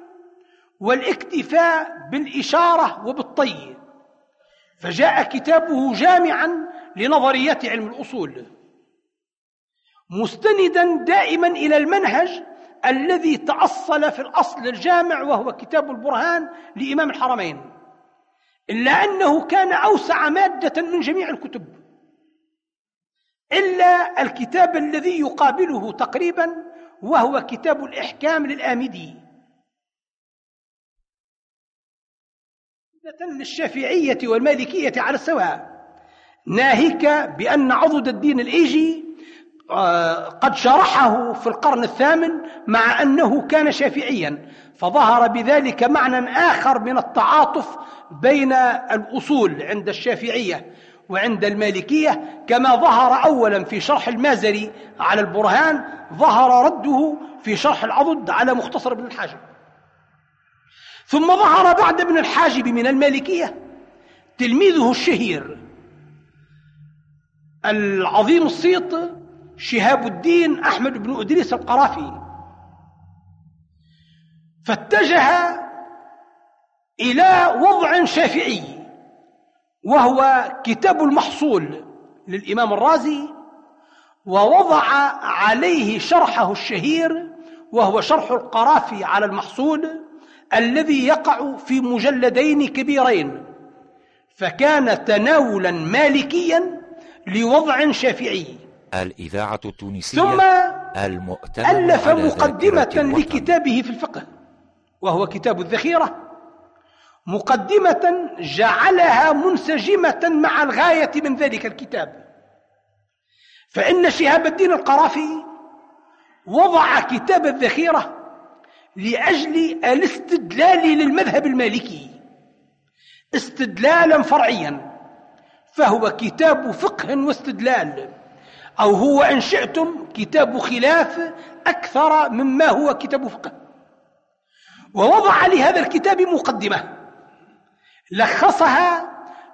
والاكتفاء بالإشارة وبالطي. فجاء كتابه جامعا لنظريات علم الأصول مستندا دائما إلى المنهج الذي تأصل في الأصل الجامع وهو كتاب البرهان لإمام الحرمين. إلا أنه كان أوسع مادة من جميع الكتب. إلا الكتاب الذي يقابله تقريبا وهو كتاب الإحكام للآمدي. للشافعية والمالكية على السواء. ناهيك بأن عضد الدين الإيجي قد شرحه في القرن الثامن مع أنه كان شافعيا فظهر بذلك معنى آخر من التعاطف بين الأصول عند الشافعية وعند المالكية كما ظهر أولا في شرح المازري على البرهان ظهر رده في شرح العضد على مختصر ابن الحاجب. ثم ظهر بعد ابن الحاجب من المالكية تلميذه الشهير العظيم الصيت شهاب الدين أحمد بن أدريس القرافي. فاتجه إلى وضع شافعي وهو كتاب المحصول للإمام الرازي ووضع عليه شرحه الشهير وهو شرح القرافي على المحصول الذي يقع في مجلدين كبيرين. فكان تناولا مالكيا لوضع شافعي. الإذاعة التونسية ثم ألف مقدمة. لكتابه في الفقه وهو كتاب الذخيرة. مقدمة جعلها منسجمة مع الغاية من ذلك الكتاب. فإن شهاب الدين القرافي وضع كتاب الذخيرة لأجل الاستدلال للمذهب المالكي. استدلالا فرعيا فهو كتاب فقه واستدلال. أو هو إن شئتم كتاب خلاف أكثر مما هو كتاب فقه. ووضع لهذا الكتاب مقدمة لخصها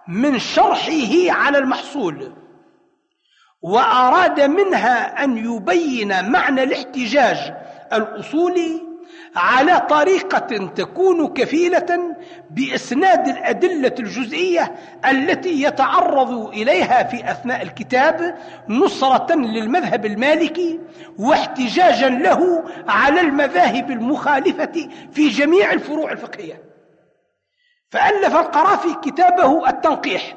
من شرحه على المحصول وأراد منها أن يبين معنى الاحتجاج الأصولي على طريقة تكون كفيلة بإسناد الأدلة الجزئية التي يتعرض إليها في أثناء الكتاب نصرة للمذهب المالكي واحتجاجا له على المذاهب المخالفة في جميع الفروع الفقهية. فألف القرافي كتابه التنقيح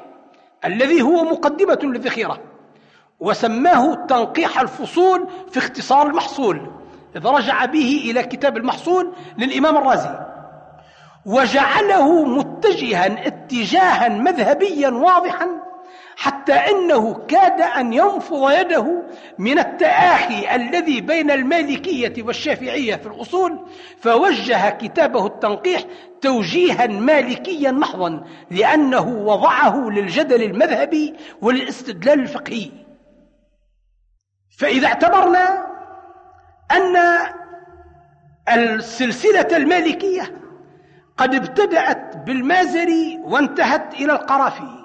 الذي هو مقدمة للذخيرة وسماه تنقيح الفصول في اختصار المحصول. إذ رجع به إلى كتاب المحصول للإمام الرازي. وجعله متجها اتجاها مذهبيا واضحا حتى إنه كاد أن ينفض يده من التآخي الذي بين المالكية والشافعية في الأصول فوجه كتابه التنقيح توجيها مالكيا محضا لأنه وضعه للجدل المذهبي وللاستدلال الفقهي. فإذا اعتبرنا أن السلسلة المالكية قد ابتدأت بالمازري وانتهت إلى القرافي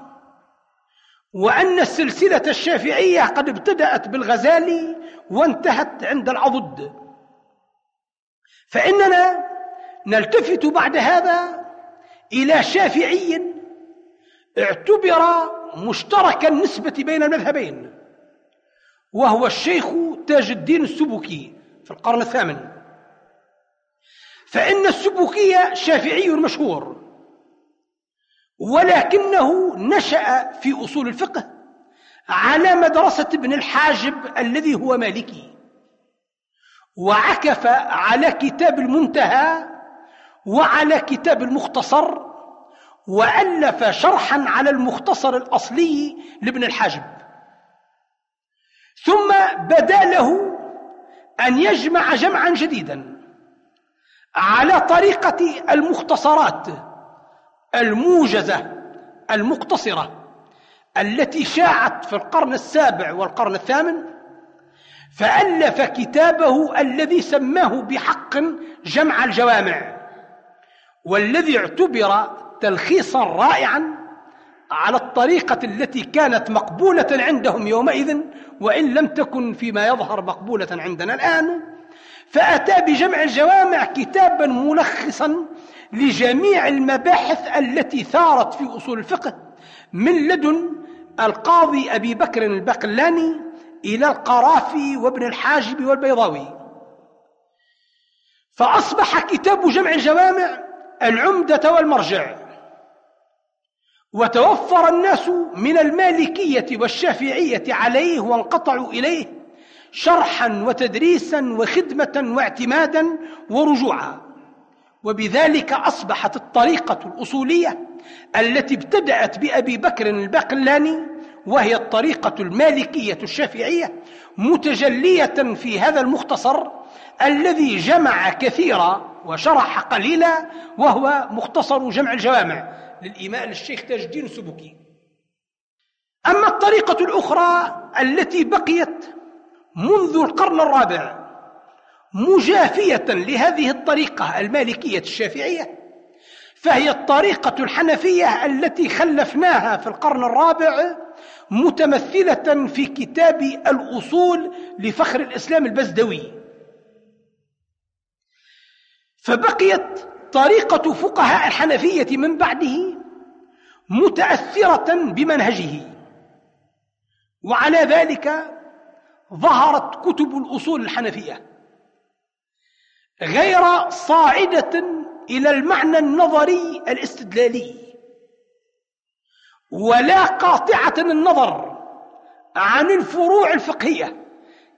وأن السلسلة الشافعية قد ابتدأت بالغزالي وانتهت عند العضد. فإننا نلتفت بعد هذا إلى شافعي اعتبر مشترك النسبة بين المذهبين وهو الشيخ تاج الدين السبكي. في القرن الثامن. فإن السبكي شافعي مشهور ولكنه نشأ في أصول الفقه على مدرسة ابن الحاجب الذي هو مالكي وعكف على كتاب المنتهى وعلى كتاب المختصر وألف شرحا على المختصر الأصلي لابن الحاجب. ثم بدا له أن يجمع جمعا جديدا على طريقة المختصرات الموجزة المقتصرة التي شاعت في القرن السابع والقرن الثامن فألف كتابه الذي سماه بحق جمع الجوامع والذي اعتبر تلخيصا رائعا على الطريقة التي كانت مقبولة عندهم يومئذ وإن لم تكن فيما يظهر مقبولة عندنا الآن. فأتى بجمع الجوامع كتابا ملخصا لجميع المباحث التي ثارت في أصول الفقه من لدن القاضي أبي بكر البقلاني إلى القرافي وابن الحاجب والبيضاوي. فأصبح كتاب جمع الجوامع العمدة والمرجع. وتوفر الناس من المالكية والشافعية عليه وانقطعوا إليه شرحا وتدريسا وخدمة واعتمادا ورجوعا. وبذلك أصبحت الطريقة الأصولية التي ابتدأت بأبي بكر الباقلاني وهي الطريقة المالكية الشافعية متجلية في هذا المختصر الذي جمع كثيرا وشرح قليلا وهو مختصر جمع الجوامع. للإمام الشيخ تاج الدين السبكي أما الطريقة الأخرى التي بقيت منذ القرن الرابع مجافية لهذه الطريقة المالكية الشافعية فهي الطريقة الحنفية التي خلفناها في القرن الرابع متمثلة في كتاب الأصول لفخر الإسلام البزدوي. فبقيت طريقة فقهاء الحنفية من بعده متأثرة بمنهجه. وعلى ذلك ظهرت كتب الأصول الحنفية. غير صاعدة إلى المعنى النظري الاستدلالي. ولا قاطعة النظر عن الفروع الفقهية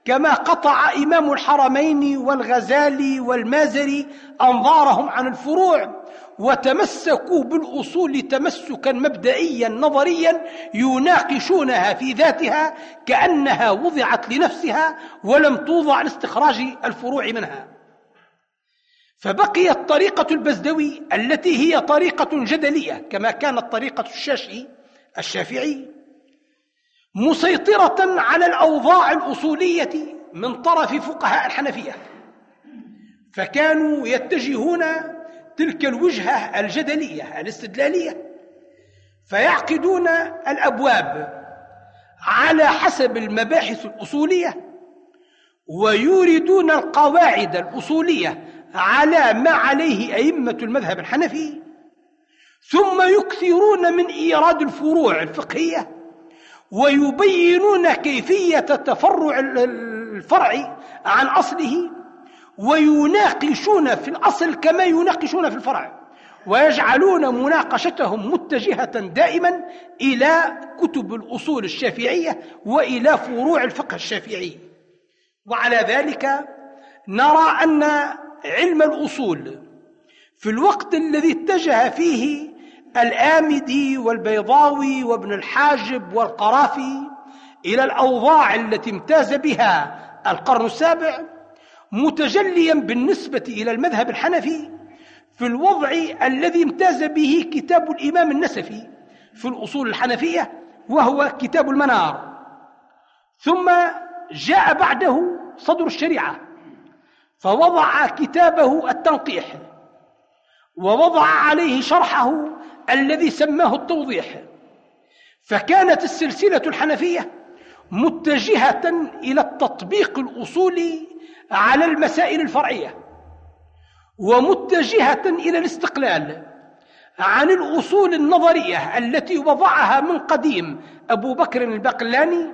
كما قطع إمام الحرمين والغزالي والمازري أنظارهم عن الفروع وتمسكوا بالأصول تمسكا مبدئيا نظريا يناقشونها في ذاتها كأنها وضعت لنفسها ولم توضع لاستخراج الفروع منها. فبقيت طريقة البزدوي التي هي طريقة جدلية كما كانت طريقة الشاشعي الشافعي مسيطرة على الأوضاع الأصولية من طرف فقهاء الحنفية. فكانوا يتجهون تلك الوجهة الجدلية الاستدلالية. فيعقدون الأبواب على حسب المباحث الأصولية ويوردون القواعد الأصولية على ما عليه أئمة المذهب الحنفي. ثم يكثرون من إيراد الفروع الفقهية ويبينون كيفية تفرع الفرع عن أصله. ويناقشون في الأصل كما يناقشون في الفرع ويجعلون مناقشتهم متجهة دائما إلى كتب الأصول الشافعية وإلى فروع الفقه الشافعي. وعلى ذلك نرى أن علم الأصول في الوقت الذي اتجه فيه الآمدي والبيضاوي وابن الحاجب والقرافي إلى الأوضاع التي امتاز بها القرن السابع متجليا بالنسبة إلى المذهب الحنفي في الوضع الذي امتاز به كتاب الإمام النسفي في الأصول الحنفية وهو كتاب المنار. ثم جاء بعده صدر الشريعة فوضع كتابه التنقيح ووضع عليه شرحه الذي سماه التوضيح. فكانت السلسلة الحنفية متجهة إلى التطبيق الأصولي على المسائل الفرعية. ومتجهة إلى الاستقلال عن الأصول النظرية التي وضعها من قديم أبو بكر البقلاني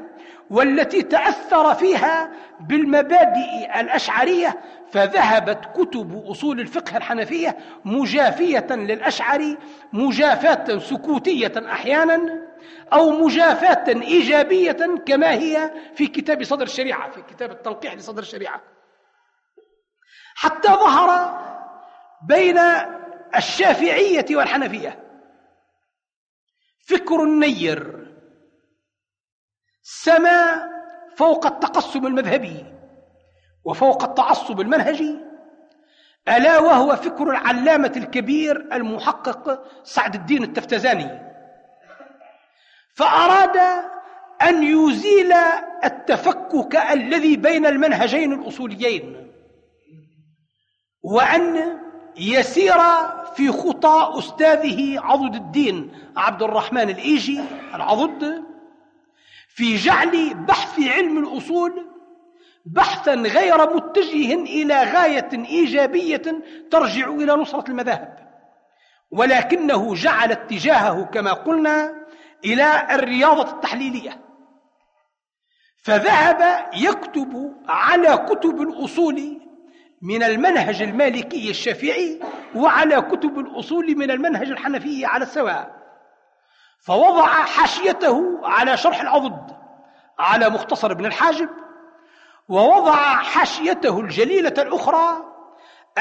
والتي تأثر فيها بالمبادئ الأشعرية فذهبت كتب أصول الفقه الحنفية مجافية للأشعري مجافاة سكوتية أحيانا أو مجافاة إيجابية كما هي في كتاب صدر الشريعة في كتاب التنقيح لصدر الشريعة. حتى ظهر بين الشافعية والحنفية. فكر النير سما فوق التقسم المذهبي وفوق التعصب المنهجي ألا وهو فكر العلامة الكبير المحقق سعد الدين التفتزاني. فأراد أن يزيل التفكك الذي بين المنهجين الأصوليين. وأن يسير في خطى أستاذه عضد الدين عبد الرحمن الإيجي العضد في جعل بحث علم الأصول بحثا غير متجه إلى غاية إيجابية ترجع إلى نصرة المذاهب ولكنه جعل اتجاهه كما قلنا إلى الرياضة التحليلية. فذهب يكتب على كتب الأصول من المنهج المالكي الشافعي وعلى كتب الأصول من المنهج الحنفي على السواء. فوضع حاشيته على شرح العضد على مختصر ابن الحاجب ووضع حاشيته الجليلة الأخرى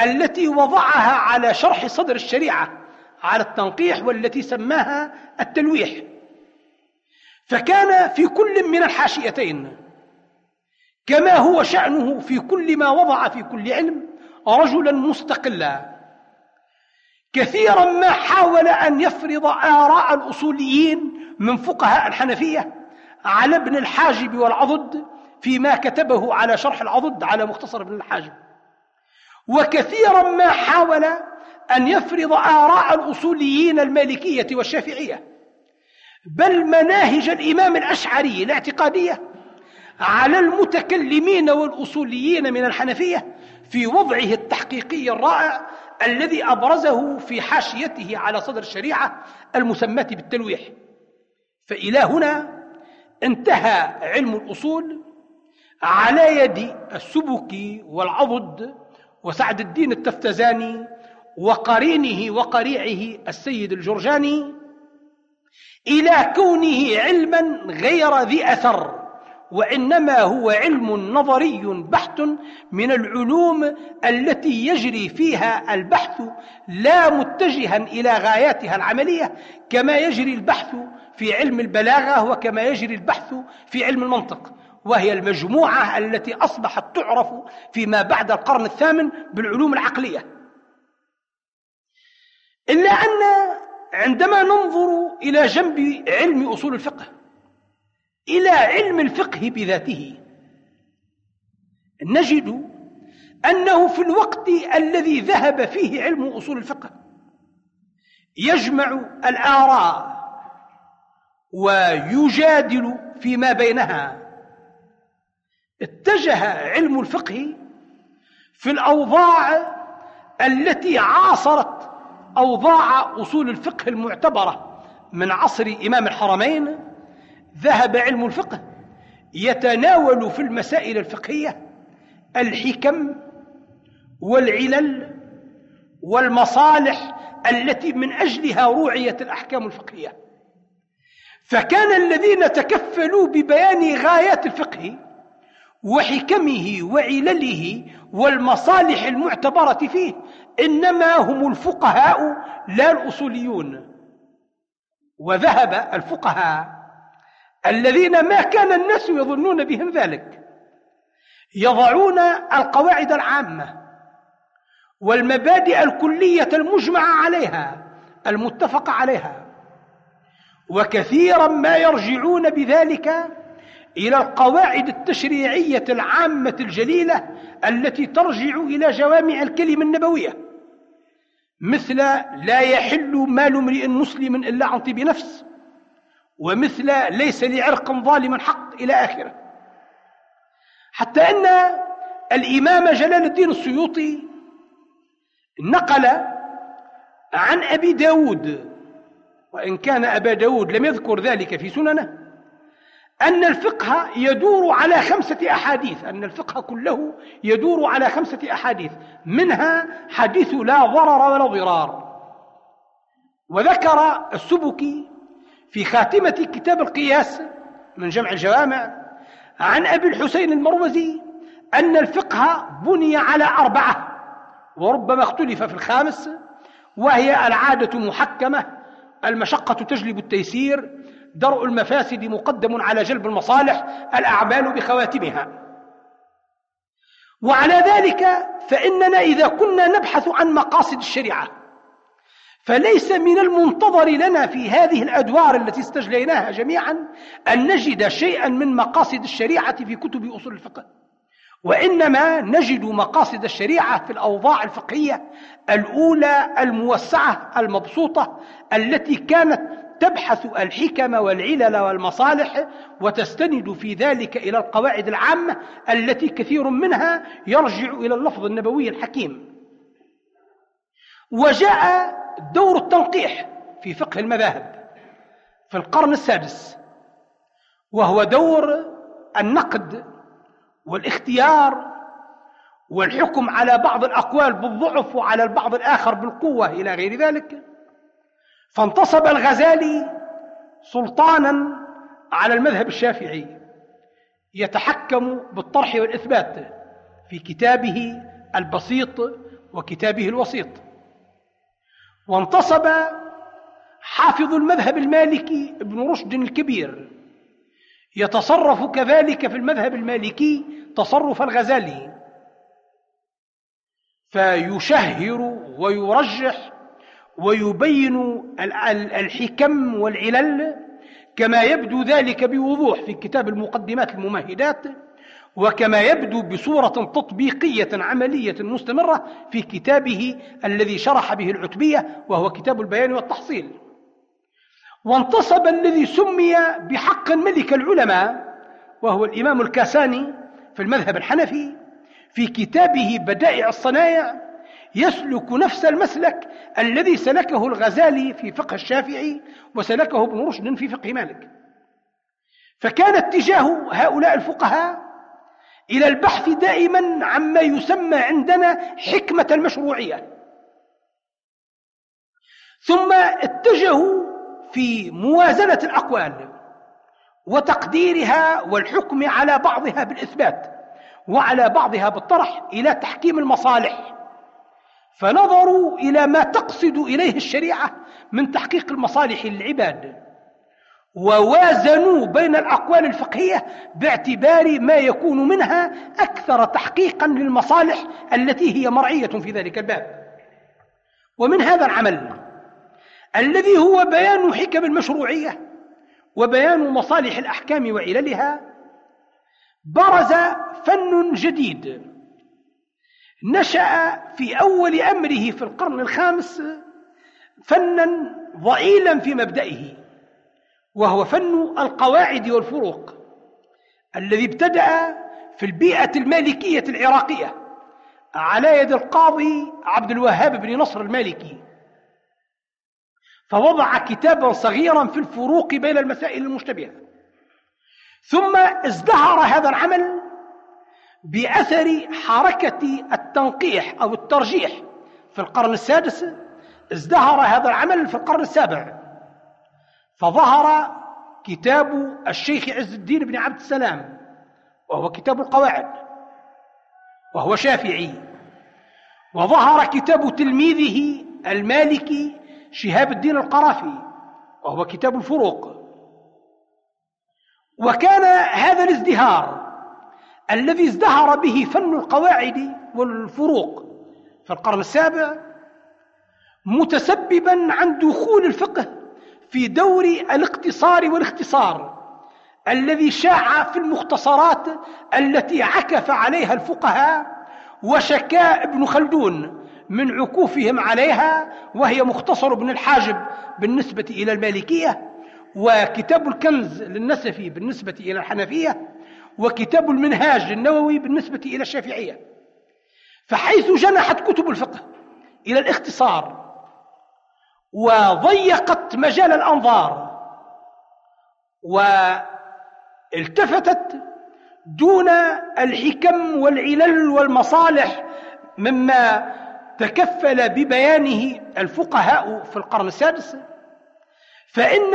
التي وضعها على شرح صدر الشريعة على التنقيح والتي سماها التلويح. فكان في كل من الحاشيتين كما هو شأنه في كل ما وضع في كل علم رجلا مستقلا. كثيرا ما حاول أن يفرض آراء الأصوليين من فقهاء الحنفية على ابن الحاجب والعضد فيما كتبه على شرح العضد على مختصر ابن الحاجب. وكثيرا ما حاول أن يفرض آراء الأصوليين المالكية والشافعية. بل مناهج الإمام الأشعري الاعتقادية على المتكلمين والأصوليين من الحنفية في وضعه التحقيقي الرائع الذي أبرزه في حاشيته على صدر الشريعة المسماة بالتلويح. فإلى هنا انتهى علم الأصول على يد السبكي والعضد وسعد الدين التفتزاني وقرينه وقريعه السيد الجرجاني إلى كونه علما غير ذي أثر. وإنما هو علم نظري بحت من العلوم التي يجري فيها البحث لا متجها إلى غاياتها العملية كما يجري البحث في علم البلاغة وكما يجري البحث في علم المنطق. وهي المجموعة التي أصبحت تعرف فيما بعد القرن الثامن بالعلوم العقلية. إلا أن عندما ننظر إلى جنب علم أصول الفقه إلى علم الفقه بذاته. نجد أنه في الوقت الذي ذهب فيه علم أصول الفقه يجمع الآراء ويجادل فيما بينها. اتجه علم الفقه في الأوضاع التي عاصرت أوضاع أصول الفقه المعتبرة من عصر إمام الحرمين ذهب علم الفقه يتناول في المسائل الفقهية الحكم والعلل والمصالح التي من أجلها روعيت الأحكام الفقهية. فكان الذين تكفلوا ببيان غايات الفقه وحكمه وعلله والمصالح المعتبرة فيه إنما هم الفقهاء لا الأصوليون. وذهب الفقهاء الذين ما كان الناس يظنون بهم ذلك. يضعون القواعد العامة والمبادئ الكلية المجمع عليها المتفق عليها. وكثيرا ما يرجعون بذلك إلى القواعد التشريعية العامة الجليلة التي ترجع إلى جوامع الكلمة النبوية. مثل لا يحل مال امرئ مسلم إلا عن طيب نفس. ومثل ليس لعرق ظالم حق إلى آخرة. حتى أن الإمام جلال الدين السيوطي نقل عن أبي داود وإن كان أبا داود لم يذكر ذلك في سننه أن الفقه يدور على خمسة أحاديث أن الفقه كله يدور على خمسة أحاديث منها حديث لا ضرر ولا ضرار. وذكر السبكي في خاتمة كتاب القياس من جمع الجوامع عن أبي الحسين المروزي أن الفقه بني على أربعة وربما اختلف في الخامس وهي العادة محكمة المشقة تجلب التيسير درء المفاسد مقدم على جلب المصالح الأعمال بخواتمها. وعلى ذلك فإننا إذا كنا نبحث عن مقاصد الشريعة فليس من المنتظر لنا في هذه الأدوار التي استجليناها جميعا أن نجد شيئا من مقاصد الشريعة في كتب أصول الفقه وإنما نجد مقاصد الشريعة في الأوضاع الفقهية الأولى الموسعة المبسوطة التي كانت تبحث الحكم والعلل والمصالح وتستند في ذلك إلى القواعد العامة التي كثير منها يرجع إلى اللفظ النبوي الحكيم. وجاء دور التنقيح في فقه المذاهب في القرن السادس وهو دور النقد والاختيار والحكم على بعض الأقوال بالضعف وعلى البعض الآخر بالقوة إلى غير ذلك. فانتصب الغزالي سلطانا على المذهب الشافعي يتحكم بالطرح والإثبات في كتابه البسيط وكتابه الوسيط. وانتصب حافظ المذهب المالكي ابن رشد الكبير. يتصرف كذلك في المذهب المالكي تصرف الغزالي. فيشهر ويرجح ويبين الحكم والعلل كما يبدو ذلك بوضوح في كتاب المقدمات الممهدات وكما يبدو بصورة تطبيقية عملية مستمرة في كتابه الذي شرح به العتبية وهو كتاب البيان والتحصيل. وانتصب الذي سمي بحق ملك العلماء وهو الإمام الكاساني في المذهب الحنفي في كتابه بدائع الصنايع يسلك نفس المسلك الذي سلكه الغزالي في فقه الشافعي وسلكه ابن رشد في فقه مالك. فكان اتجاه هؤلاء الفقهاء إلى البحث دائما عما يسمى عندنا حكمة المشروعية. ثم اتجهوا في موازنة الأقوال وتقديرها والحكم على بعضها بالإثبات وعلى بعضها بالطرح إلى تحكيم المصالح. فنظروا إلى ما تقصد إليه الشريعة من تحقيق المصالح للعباد. ووازنوا بين الأقوال الفقهية باعتبار ما يكون منها أكثر تحقيقا للمصالح التي هي مرعية في ذلك الباب. ومن هذا العمل الذي هو بيان حكم المشروعية وبيان مصالح الأحكام وعللها برز فن جديد نشأ في أول أمره في القرن الخامس فنا ضئيلا في مبدئه. وهو فن القواعد والفروق الذي ابتدأ في البيئة المالكية العراقية على يد القاضي عبد الوهاب بن نصر المالكي. فوضع كتابا صغيرا في الفروق بين المسائل المشتبهة. ثم ازدهر هذا العمل بأثر حركة التنقيح أو الترجيح في القرن السادس. ازدهر هذا العمل في القرن السابع. فظهر كتاب الشيخ عز الدين بن عبد السلام وهو كتاب القواعد وهو شافعي. وظهر كتاب تلميذه المالكي شهاب الدين القرافي وهو كتاب الفروق. وكان هذا الازدهار الذي ازدهر به فن القواعد والفروق في القرن السابع متسببا عن دخول الفقه في دور الاقتصار والاختصار الذي شاع في المختصرات التي عكف عليها الفقهاء وشكا ابن خلدون من عكوفهم عليها وهي مختصر ابن الحاجب بالنسبة إلى المالكية وكتاب الكنز للنسفي بالنسبة إلى الحنفية وكتاب المنهاج للنووي بالنسبة إلى الشافعية. فحيث جنحت كتب الفقه إلى الاختصار وضيقت مجال الأنظار. والتفتت دون الحكم والعلل والمصالح مما تكفل ببيانه الفقهاء في القرن السادس. فإن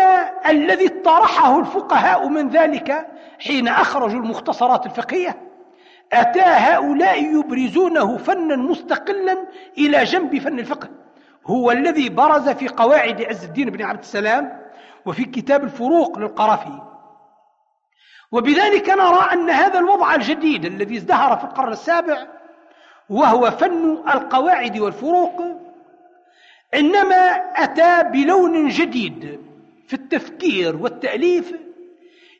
الذي طرحه الفقهاء من ذلك حين أخرجوا المختصرات الفقهية أتى هؤلاء يبرزونه فنا مستقلا إلى جنب فن الفقه. هو الذي برز في قواعد عز الدين بن عبد السلام وفي كتاب الفروق للقرافي. وبذلك نرى أن هذا الوضع الجديد الذي ازدهر في القرن السابع وهو فن القواعد والفروق إنما أتى بلون جديد في التفكير والتأليف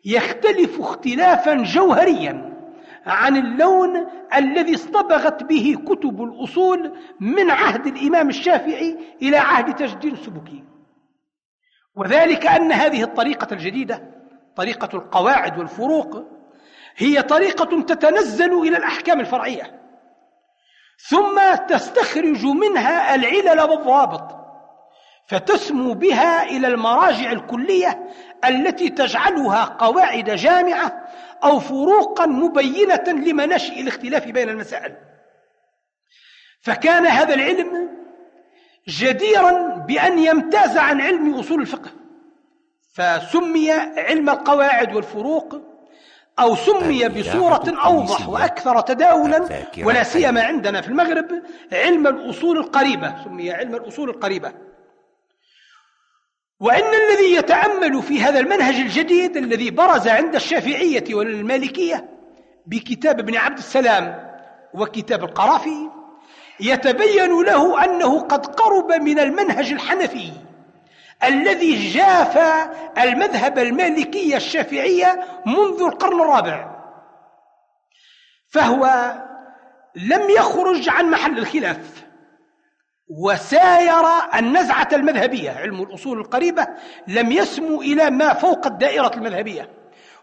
يختلف اختلافا جوهريا. عن اللون الذي اصطبغت به كتب الأصول من عهد الإمام الشافعي إلى عهد تجديد السبكي وذلك أن هذه الطريقة الجديدة طريقة القواعد والفروق هي طريقة تتنزل إلى الأحكام الفرعية. ثم تستخرج منها العلل والضوابط فتسمو بها إلى المراجع الكلية التي تجعلها قواعد جامعة أو فروقا مبينة لمناشئ الاختلاف بين المسائل. فكان هذا العلم جديرا بأن يمتاز عن علم أصول الفقه. فسمي علم القواعد والفروق أو سمي بصورة أوضح وأكثر تداولا ولا سيما عندنا في المغرب علم الأصول القريبة. سمي علم الأصول القريبة. وإن الذي يتأمل في هذا المنهج الجديد الذي برز عند الشافعية والمالكية بكتاب ابن عبد السلام وكتاب القرافي يتبين له أنه قد قرب من المنهج الحنفي الذي جاف المذهب المالكي الشافعي منذ القرن الرابع فهو لم يخرج عن محل الخلاف. وساير النزعة المذهبية علم الأصول القريبة لم يسمو إلى ما فوق الدائرة المذهبية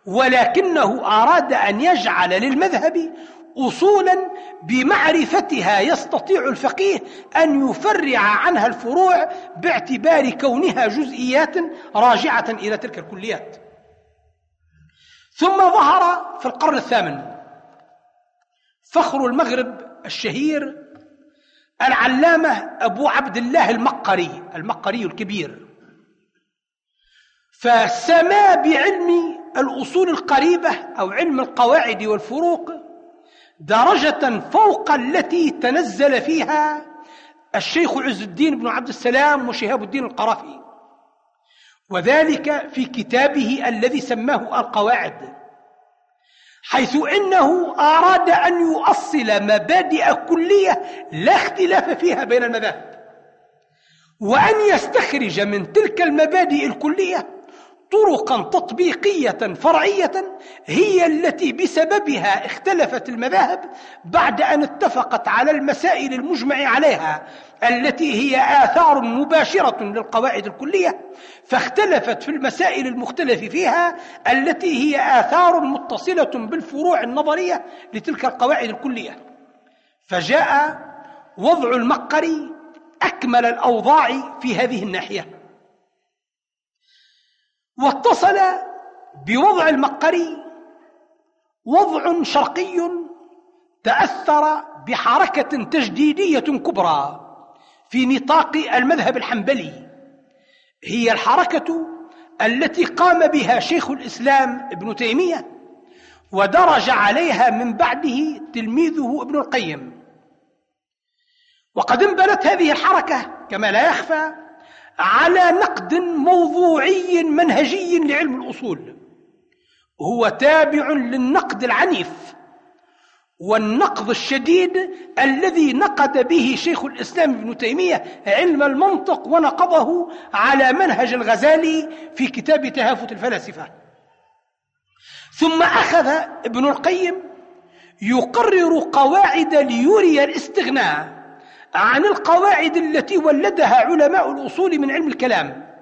ولكنه أراد أن يجعل للمذهب أصولا بمعرفتها يستطيع الفقيه أن يفرع عنها الفروع باعتبار كونها جزئيات راجعة إلى تلك الكليات. ثم ظهر في القرن الثامن فخر المغرب الشهير العلامة أبو عبد الله المقري المقري الكبير. فسما بعلم الأصول القريبة أو علم القواعد والفروق درجة فوق التي تنزل فيها الشيخ عز الدين بن عبد السلام وشهاب الدين القرافي. وذلك في كتابه الذي سماه القواعد. حيث إنه أراد أن يؤصل مبادئ كلية لا اختلاف فيها بين المذاهب وأن يستخرج من تلك المبادئ الكلية طرقا تطبيقية فرعية هي التي بسببها اختلفت المذاهب بعد أن اتفقت على المسائل المجمع عليها التي هي آثار مباشرة للقواعد الكلية فاختلفت في المسائل المختلف فيها التي هي آثار متصلة بالفروع النظرية لتلك القواعد الكلية. فجاء وضع المقري أكمل الأوضاع في هذه الناحية. واتصل بوضع المقري وضع شرقي تأثر بحركة تجديدية كبرى في نطاق المذهب الحنبلي. هي الحركة التي قام بها شيخ الإسلام ابن تيمية ودرج عليها من بعده تلميذه ابن القيم. وقد انبنت هذه الحركة كما لا يخفى على نقد موضوعي منهجي لعلم الأصول. هو تابع للنقد العنيف والنقض الشديد الذي نقد به شيخ الإسلام ابن تيمية علم المنطق ونقضه على منهج الغزالي في كتاب تهافت الفلاسفة. ثم أخذ ابن القيم يقرر قواعد ليري الاستغناء. عن القواعد التي ولدها علماء الأصول من علم الكلام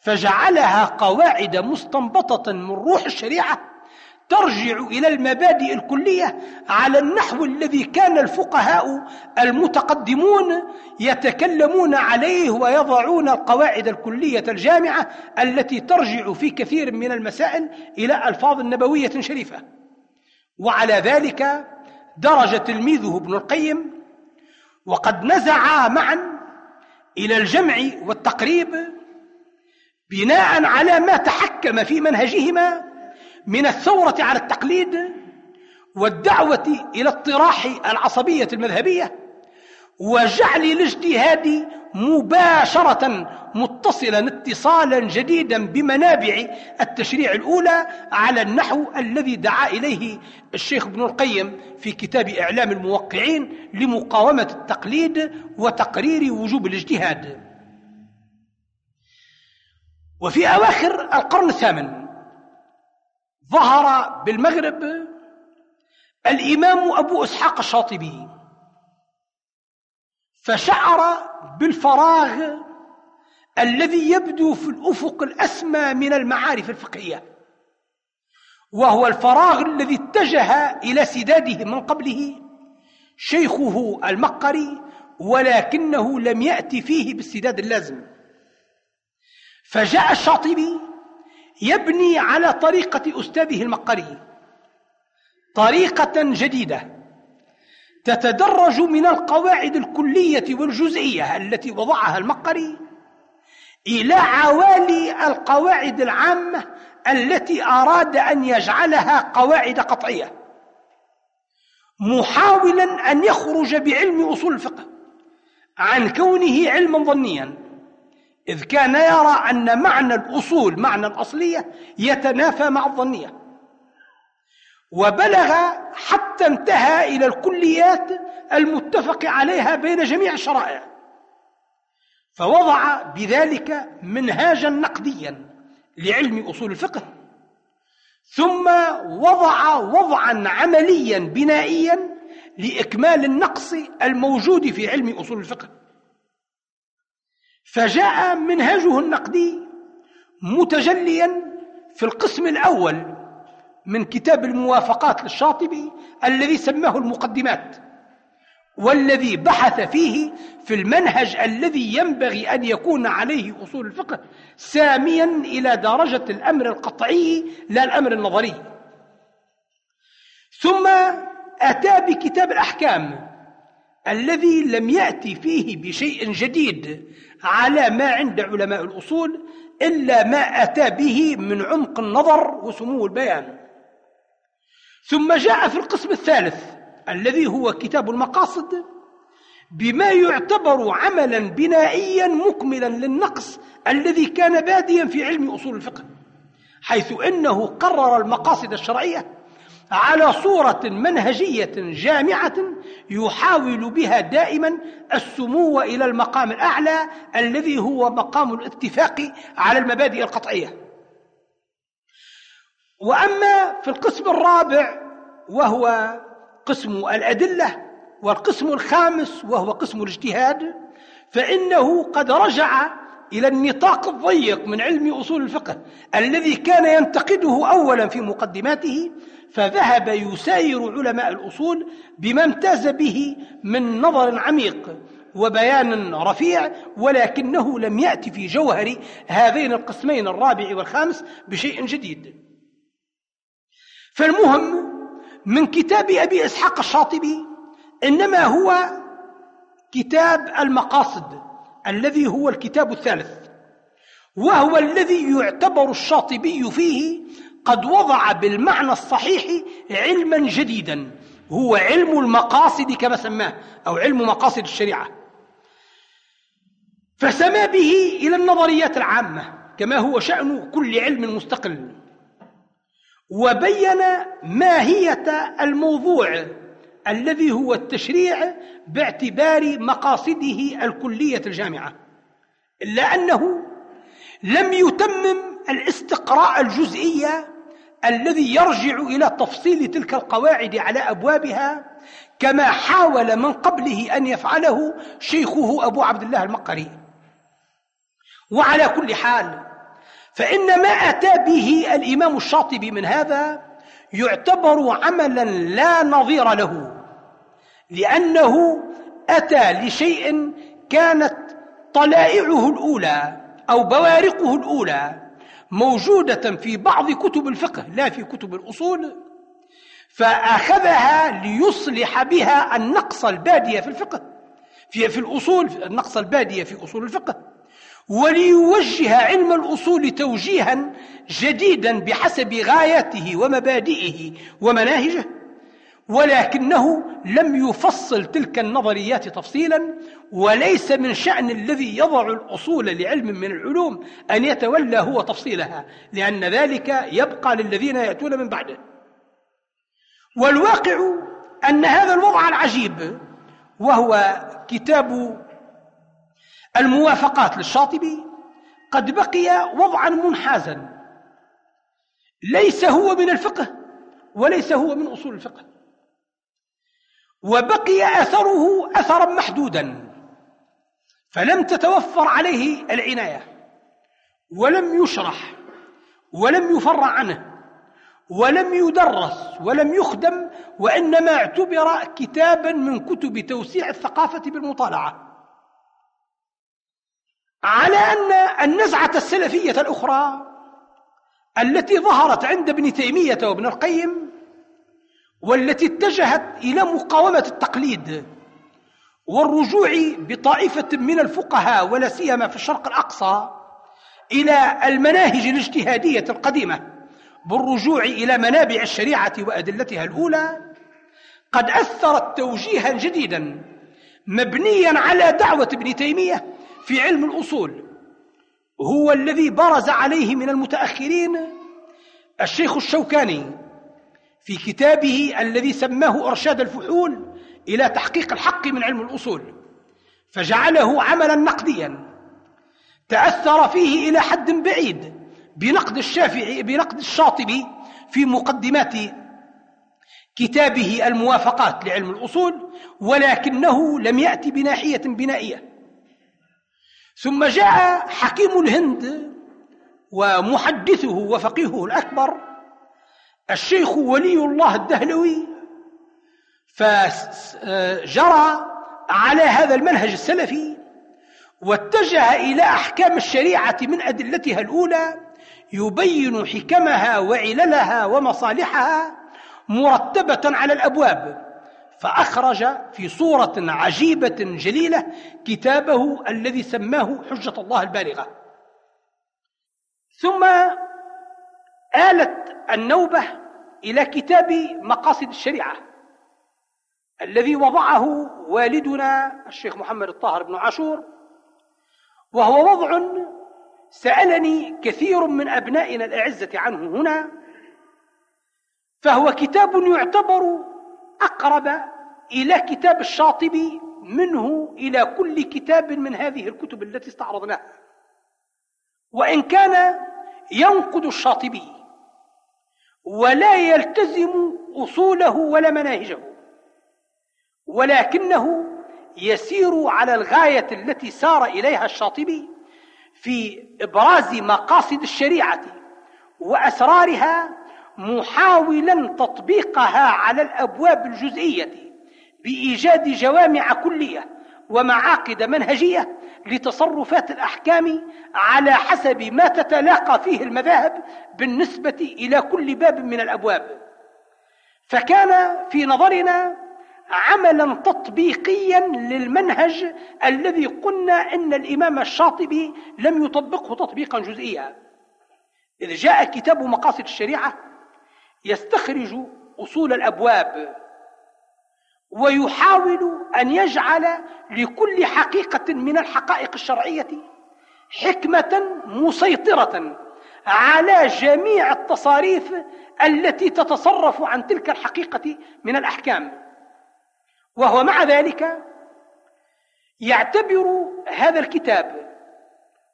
فجعلها قواعد مستنبطة من روح الشريعة ترجع إلى المبادئ الكلية على النحو الذي كان الفقهاء المتقدمون يتكلمون عليه ويضعون القواعد الكلية الجامعة التي ترجع في كثير من المسائل إلى ألفاظ نبوية شريفة. وعلى ذلك درج تلميذه ابن القيم وقد نزعا معا إلى الجمع والتقريب بناء على ما تحكم في منهجهما من الثورة على التقليد والدعوة إلى اطراح العصبية المذهبية وجعل الاجتهاد مباشرة متصلا اتصالا جديدا بمنابع التشريع الأولى على النحو الذي دعا إليه الشيخ ابن القيم في كتاب إعلام الموقعين لمقاومة التقليد وتقرير وجوب الاجتهاد. وفي أواخر القرن الثامن ظهر بالمغرب الإمام أبو إسحاق الشاطبي فشعر بالفراغ الذي يبدو في الأفق الأسمى من المعارف الفقهية وهو الفراغ الذي اتجه إلى سداده من قبله شيخه المقري ولكنه لم يأتي فيه بالسداد اللازم. فجاء الشاطبي يبني على طريقة أستاذه المقري طريقة جديدة. تتدرج من القواعد الكلية والجزئية التي وضعها المقري إلى عوالي القواعد العامة التي أراد أن يجعلها قواعد قطعية محاولا أن يخرج بعلم أصول الفقه عن كونه علما ظنيا إذ كان يرى أن معنى الأصول معنى الأصلية يتنافى مع الظنية. وبلغ حتى انتهى إلى الكليات المتفق عليها بين جميع الشرائع. فوضع بذلك منهاجا نقديا لعلم أصول الفقه. ثم وضع وضعا عمليا بنائيا لإكمال النقص الموجود في علم أصول الفقه. فجاء منهجه النقدي متجليا في القسم الأول من كتاب الموافقات للشاطبي الذي سماه المقدمات والذي بحث فيه في المنهج الذي ينبغي أن يكون عليه أصول الفقه ساميا إلى درجة الأمر القطعي لا الأمر النظري. ثم أتى بكتاب الأحكام الذي لم يأتي فيه بشيء جديد على ما عند علماء الأصول إلا ما أتى به من عمق النظر وسمو البيان. ثم جاء في القسم الثالث الذي هو كتاب المقاصد بما يعتبر عملا بنائيا مكملا للنقص الذي كان باديا في علم أصول الفقه حيث إنه قرر المقاصد الشرعية على صورة منهجية جامعة يحاول بها دائما السمو إلى المقام الأعلى الذي هو مقام الاتفاق على المبادئ القطعية. وأما في القسم الرابع وهو قسم الأدلة والقسم الخامس وهو قسم الاجتهاد فإنه قد رجع إلى النطاق الضيق من علم أصول الفقه الذي كان ينتقده أولا في مقدماته فذهب يساير علماء الأصول بما امتاز به من نظر عميق وبيان رفيع ولكنه لم يأتي في جوهر هذين القسمين الرابع والخامس بشيء جديد. فالمهم من كتاب أبي إسحاق الشاطبي إنما هو كتاب المقاصد الذي هو الكتاب الثالث وهو الذي يعتبر الشاطبي فيه قد وضع بالمعنى الصحيح علما جديدا هو علم المقاصد كما سماه أو علم مقاصد الشريعة. فسما به إلى النظريات العامة كما هو شأن كل علم مستقل. وبين ماهية الموضوع الذي هو التشريع باعتبار مقاصده الكلية الجامعة إلا أنه لم يتمم الاستقراء الجزئية الذي يرجع إلى تفصيل تلك القواعد على أبوابها كما حاول من قبله أن يفعله شيخه أبو عبد الله المقري. وعلى كل حال فإن ما أتى به الإمام الشاطبي من هذا يعتبر عملا لا نظير له لأنه أتى لشيء كانت طلائعه الأولى أو بوارقه الأولى موجودة في بعض كتب الفقه لا في كتب الأصول فأخذها ليصلح بها النقص البادية في الفقه في, في الأصول النقص البادية في أصول الفقه. وليوجه علم الأصول توجيها جديدا بحسب غايته ومبادئه ومناهجه ولكنه لم يفصل تلك النظريات تفصيلا وليس من شأن الذي يضع الأصول لعلم من العلوم أن يتولى هو تفصيلها لأن ذلك يبقى للذين يأتون من بعده. والواقع أن هذا الوضع العجيب وهو كتاب الموافقات للشاطبي قد بقي وضعا منحازا. ليس هو من الفقه وليس هو من أصول الفقه. وبقي أثره أثرا محدودا. فلم تتوفر عليه العناية ولم يشرح ولم يفرع عنه ولم يدرس ولم يخدم وإنما اعتبر كتابا من كتب توسيع الثقافة بالمطالعة. على أن النزعة السلفية الأخرى التي ظهرت عند ابن تيمية وابن القيم والتي اتجهت إلى مقاومة التقليد والرجوع بطائفة من الفقهاء ولا سيما في الشرق الأقصى إلى المناهج الاجتهادية القديمة بالرجوع إلى منابع الشريعة وأدلتها الأولى قد أثرت توجيها جديدا مبنيا على دعوة ابن تيمية في علم الأصول هو الذي برز عليه من المتأخرين الشيخ الشوكاني في كتابه الذي سماه أرشاد الفحول إلى تحقيق الحق من علم الأصول فجعله عملا نقديا. تأثر فيه إلى حد بعيد بنقد الشافعي بنقد الشاطبي في مقدمات كتابه الموافقات لعلم الأصول ولكنه لم يأتي بناحية بنائية. ثم جاء حكيم الهند ومحدثه وفقيهه الأكبر الشيخ ولي الله الدهلوي فجرى على هذا المنهج السلفي واتجه إلى أحكام الشريعة من أدلتها الأولى يبين حكمها وعللها ومصالحها مرتبة على الأبواب. فأخرج في صورة عجيبة جليلة كتابه الذي سماه حجة الله البالغة. ثم آلت النوبة إلى كتاب مقاصد الشريعة الذي وضعه والدنا الشيخ محمد الطاهر بن عاشور وهو وضع سألني كثير من أبنائنا الأعزة عنه هنا فهو كتاب يعتبر أقرب إلى كتاب الشاطبي منه إلى كل كتاب من هذه الكتب التي استعرضناها. وإن كان ينقد الشاطبي ولا يلتزم أصوله ولا مناهجه ولكنه يسير على الغاية التي سار إليها الشاطبي في إبراز مقاصد الشريعة وأسرارها محاولا تطبيقها على الأبواب الجزئية بإيجاد جوامع كلية ومعاقد منهجية لتصرفات الأحكام على حسب ما تتلاقى فيه المذاهب بالنسبة إلى كل باب من الأبواب. فكان في نظرنا عملا تطبيقيا للمنهج الذي قلنا إن الإمام الشاطبي لم يطبقه تطبيقا جزئيا. إذ جاء كتاب مقاصد الشريعة يستخرج أصول الأبواب ويحاول أن يجعل لكل حقيقة من الحقائق الشرعية حكمة مسيطرة على جميع التصاريف التي تتصرف عن تلك الحقيقة من الأحكام. وهو مع ذلك يعتبر هذا الكتاب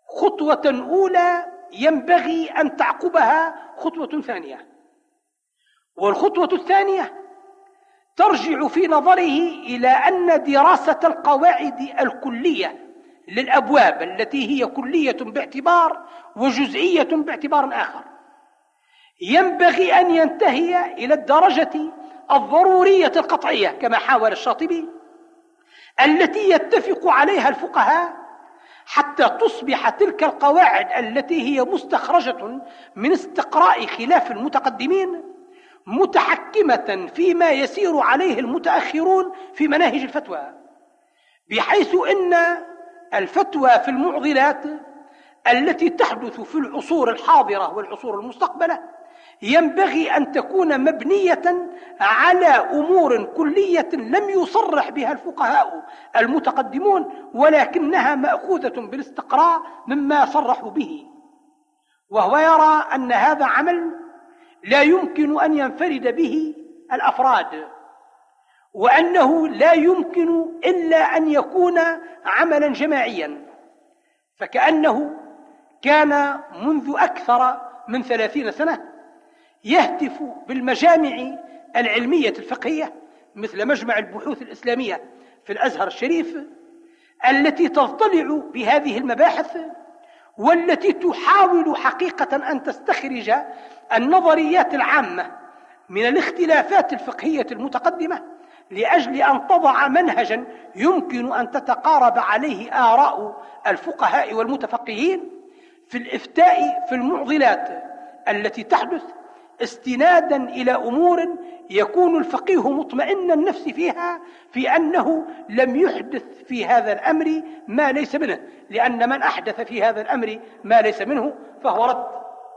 خطوة أولى ينبغي أن تعقبها خطوة ثانية. والخطوة الثانية ترجع في نظره إلى أن دراسة القواعد الكلية للأبواب التي هي كلية باعتبار وجزئية باعتبار آخر. ينبغي أن ينتهي إلى الدرجة الضرورية القطعية كما حاول الشاطبي التي يتفق عليها الفقهاء حتى تصبح تلك القواعد التي هي مستخرجة من استقراء خلاف المتقدمين متحكمة فيما يسير عليه المتأخرون في مناهج الفتوى بحيث إن الفتوى في المعضلات التي تحدث في العصور الحاضرة والعصور المستقبلة ينبغي أن تكون مبنية على أمور كلية لم يصرح بها الفقهاء المتقدمون ولكنها مأخوذة بالاستقراء مما صرحوا به. وهو يرى أن هذا عمل لا يمكن أن ينفرد به الأفراد وأنه لا يمكن إلا أن يكون عملا جماعيا. فكأنه كان منذ أكثر من ثلاثين سنة يهتف بالمجامع العلمية الفقهية مثل مجمع البحوث الإسلامية في الأزهر الشريف التي تضطلع بهذه المباحث والتي تحاول حقيقة أن تستخرج النظريات العامة من الاختلافات الفقهية المتقدمة لأجل أن تضع منهجا يمكن أن تتقارب عليه آراء الفقهاء والمتفقهين في الإفتاء في المعضلات التي تحدث استنادا إلى أمور يكون الفقيه مطمئن النفس فيها في أنه لم يحدث في هذا الأمر ما ليس منه لأن من أحدث في هذا الأمر ما ليس منه فهو رد.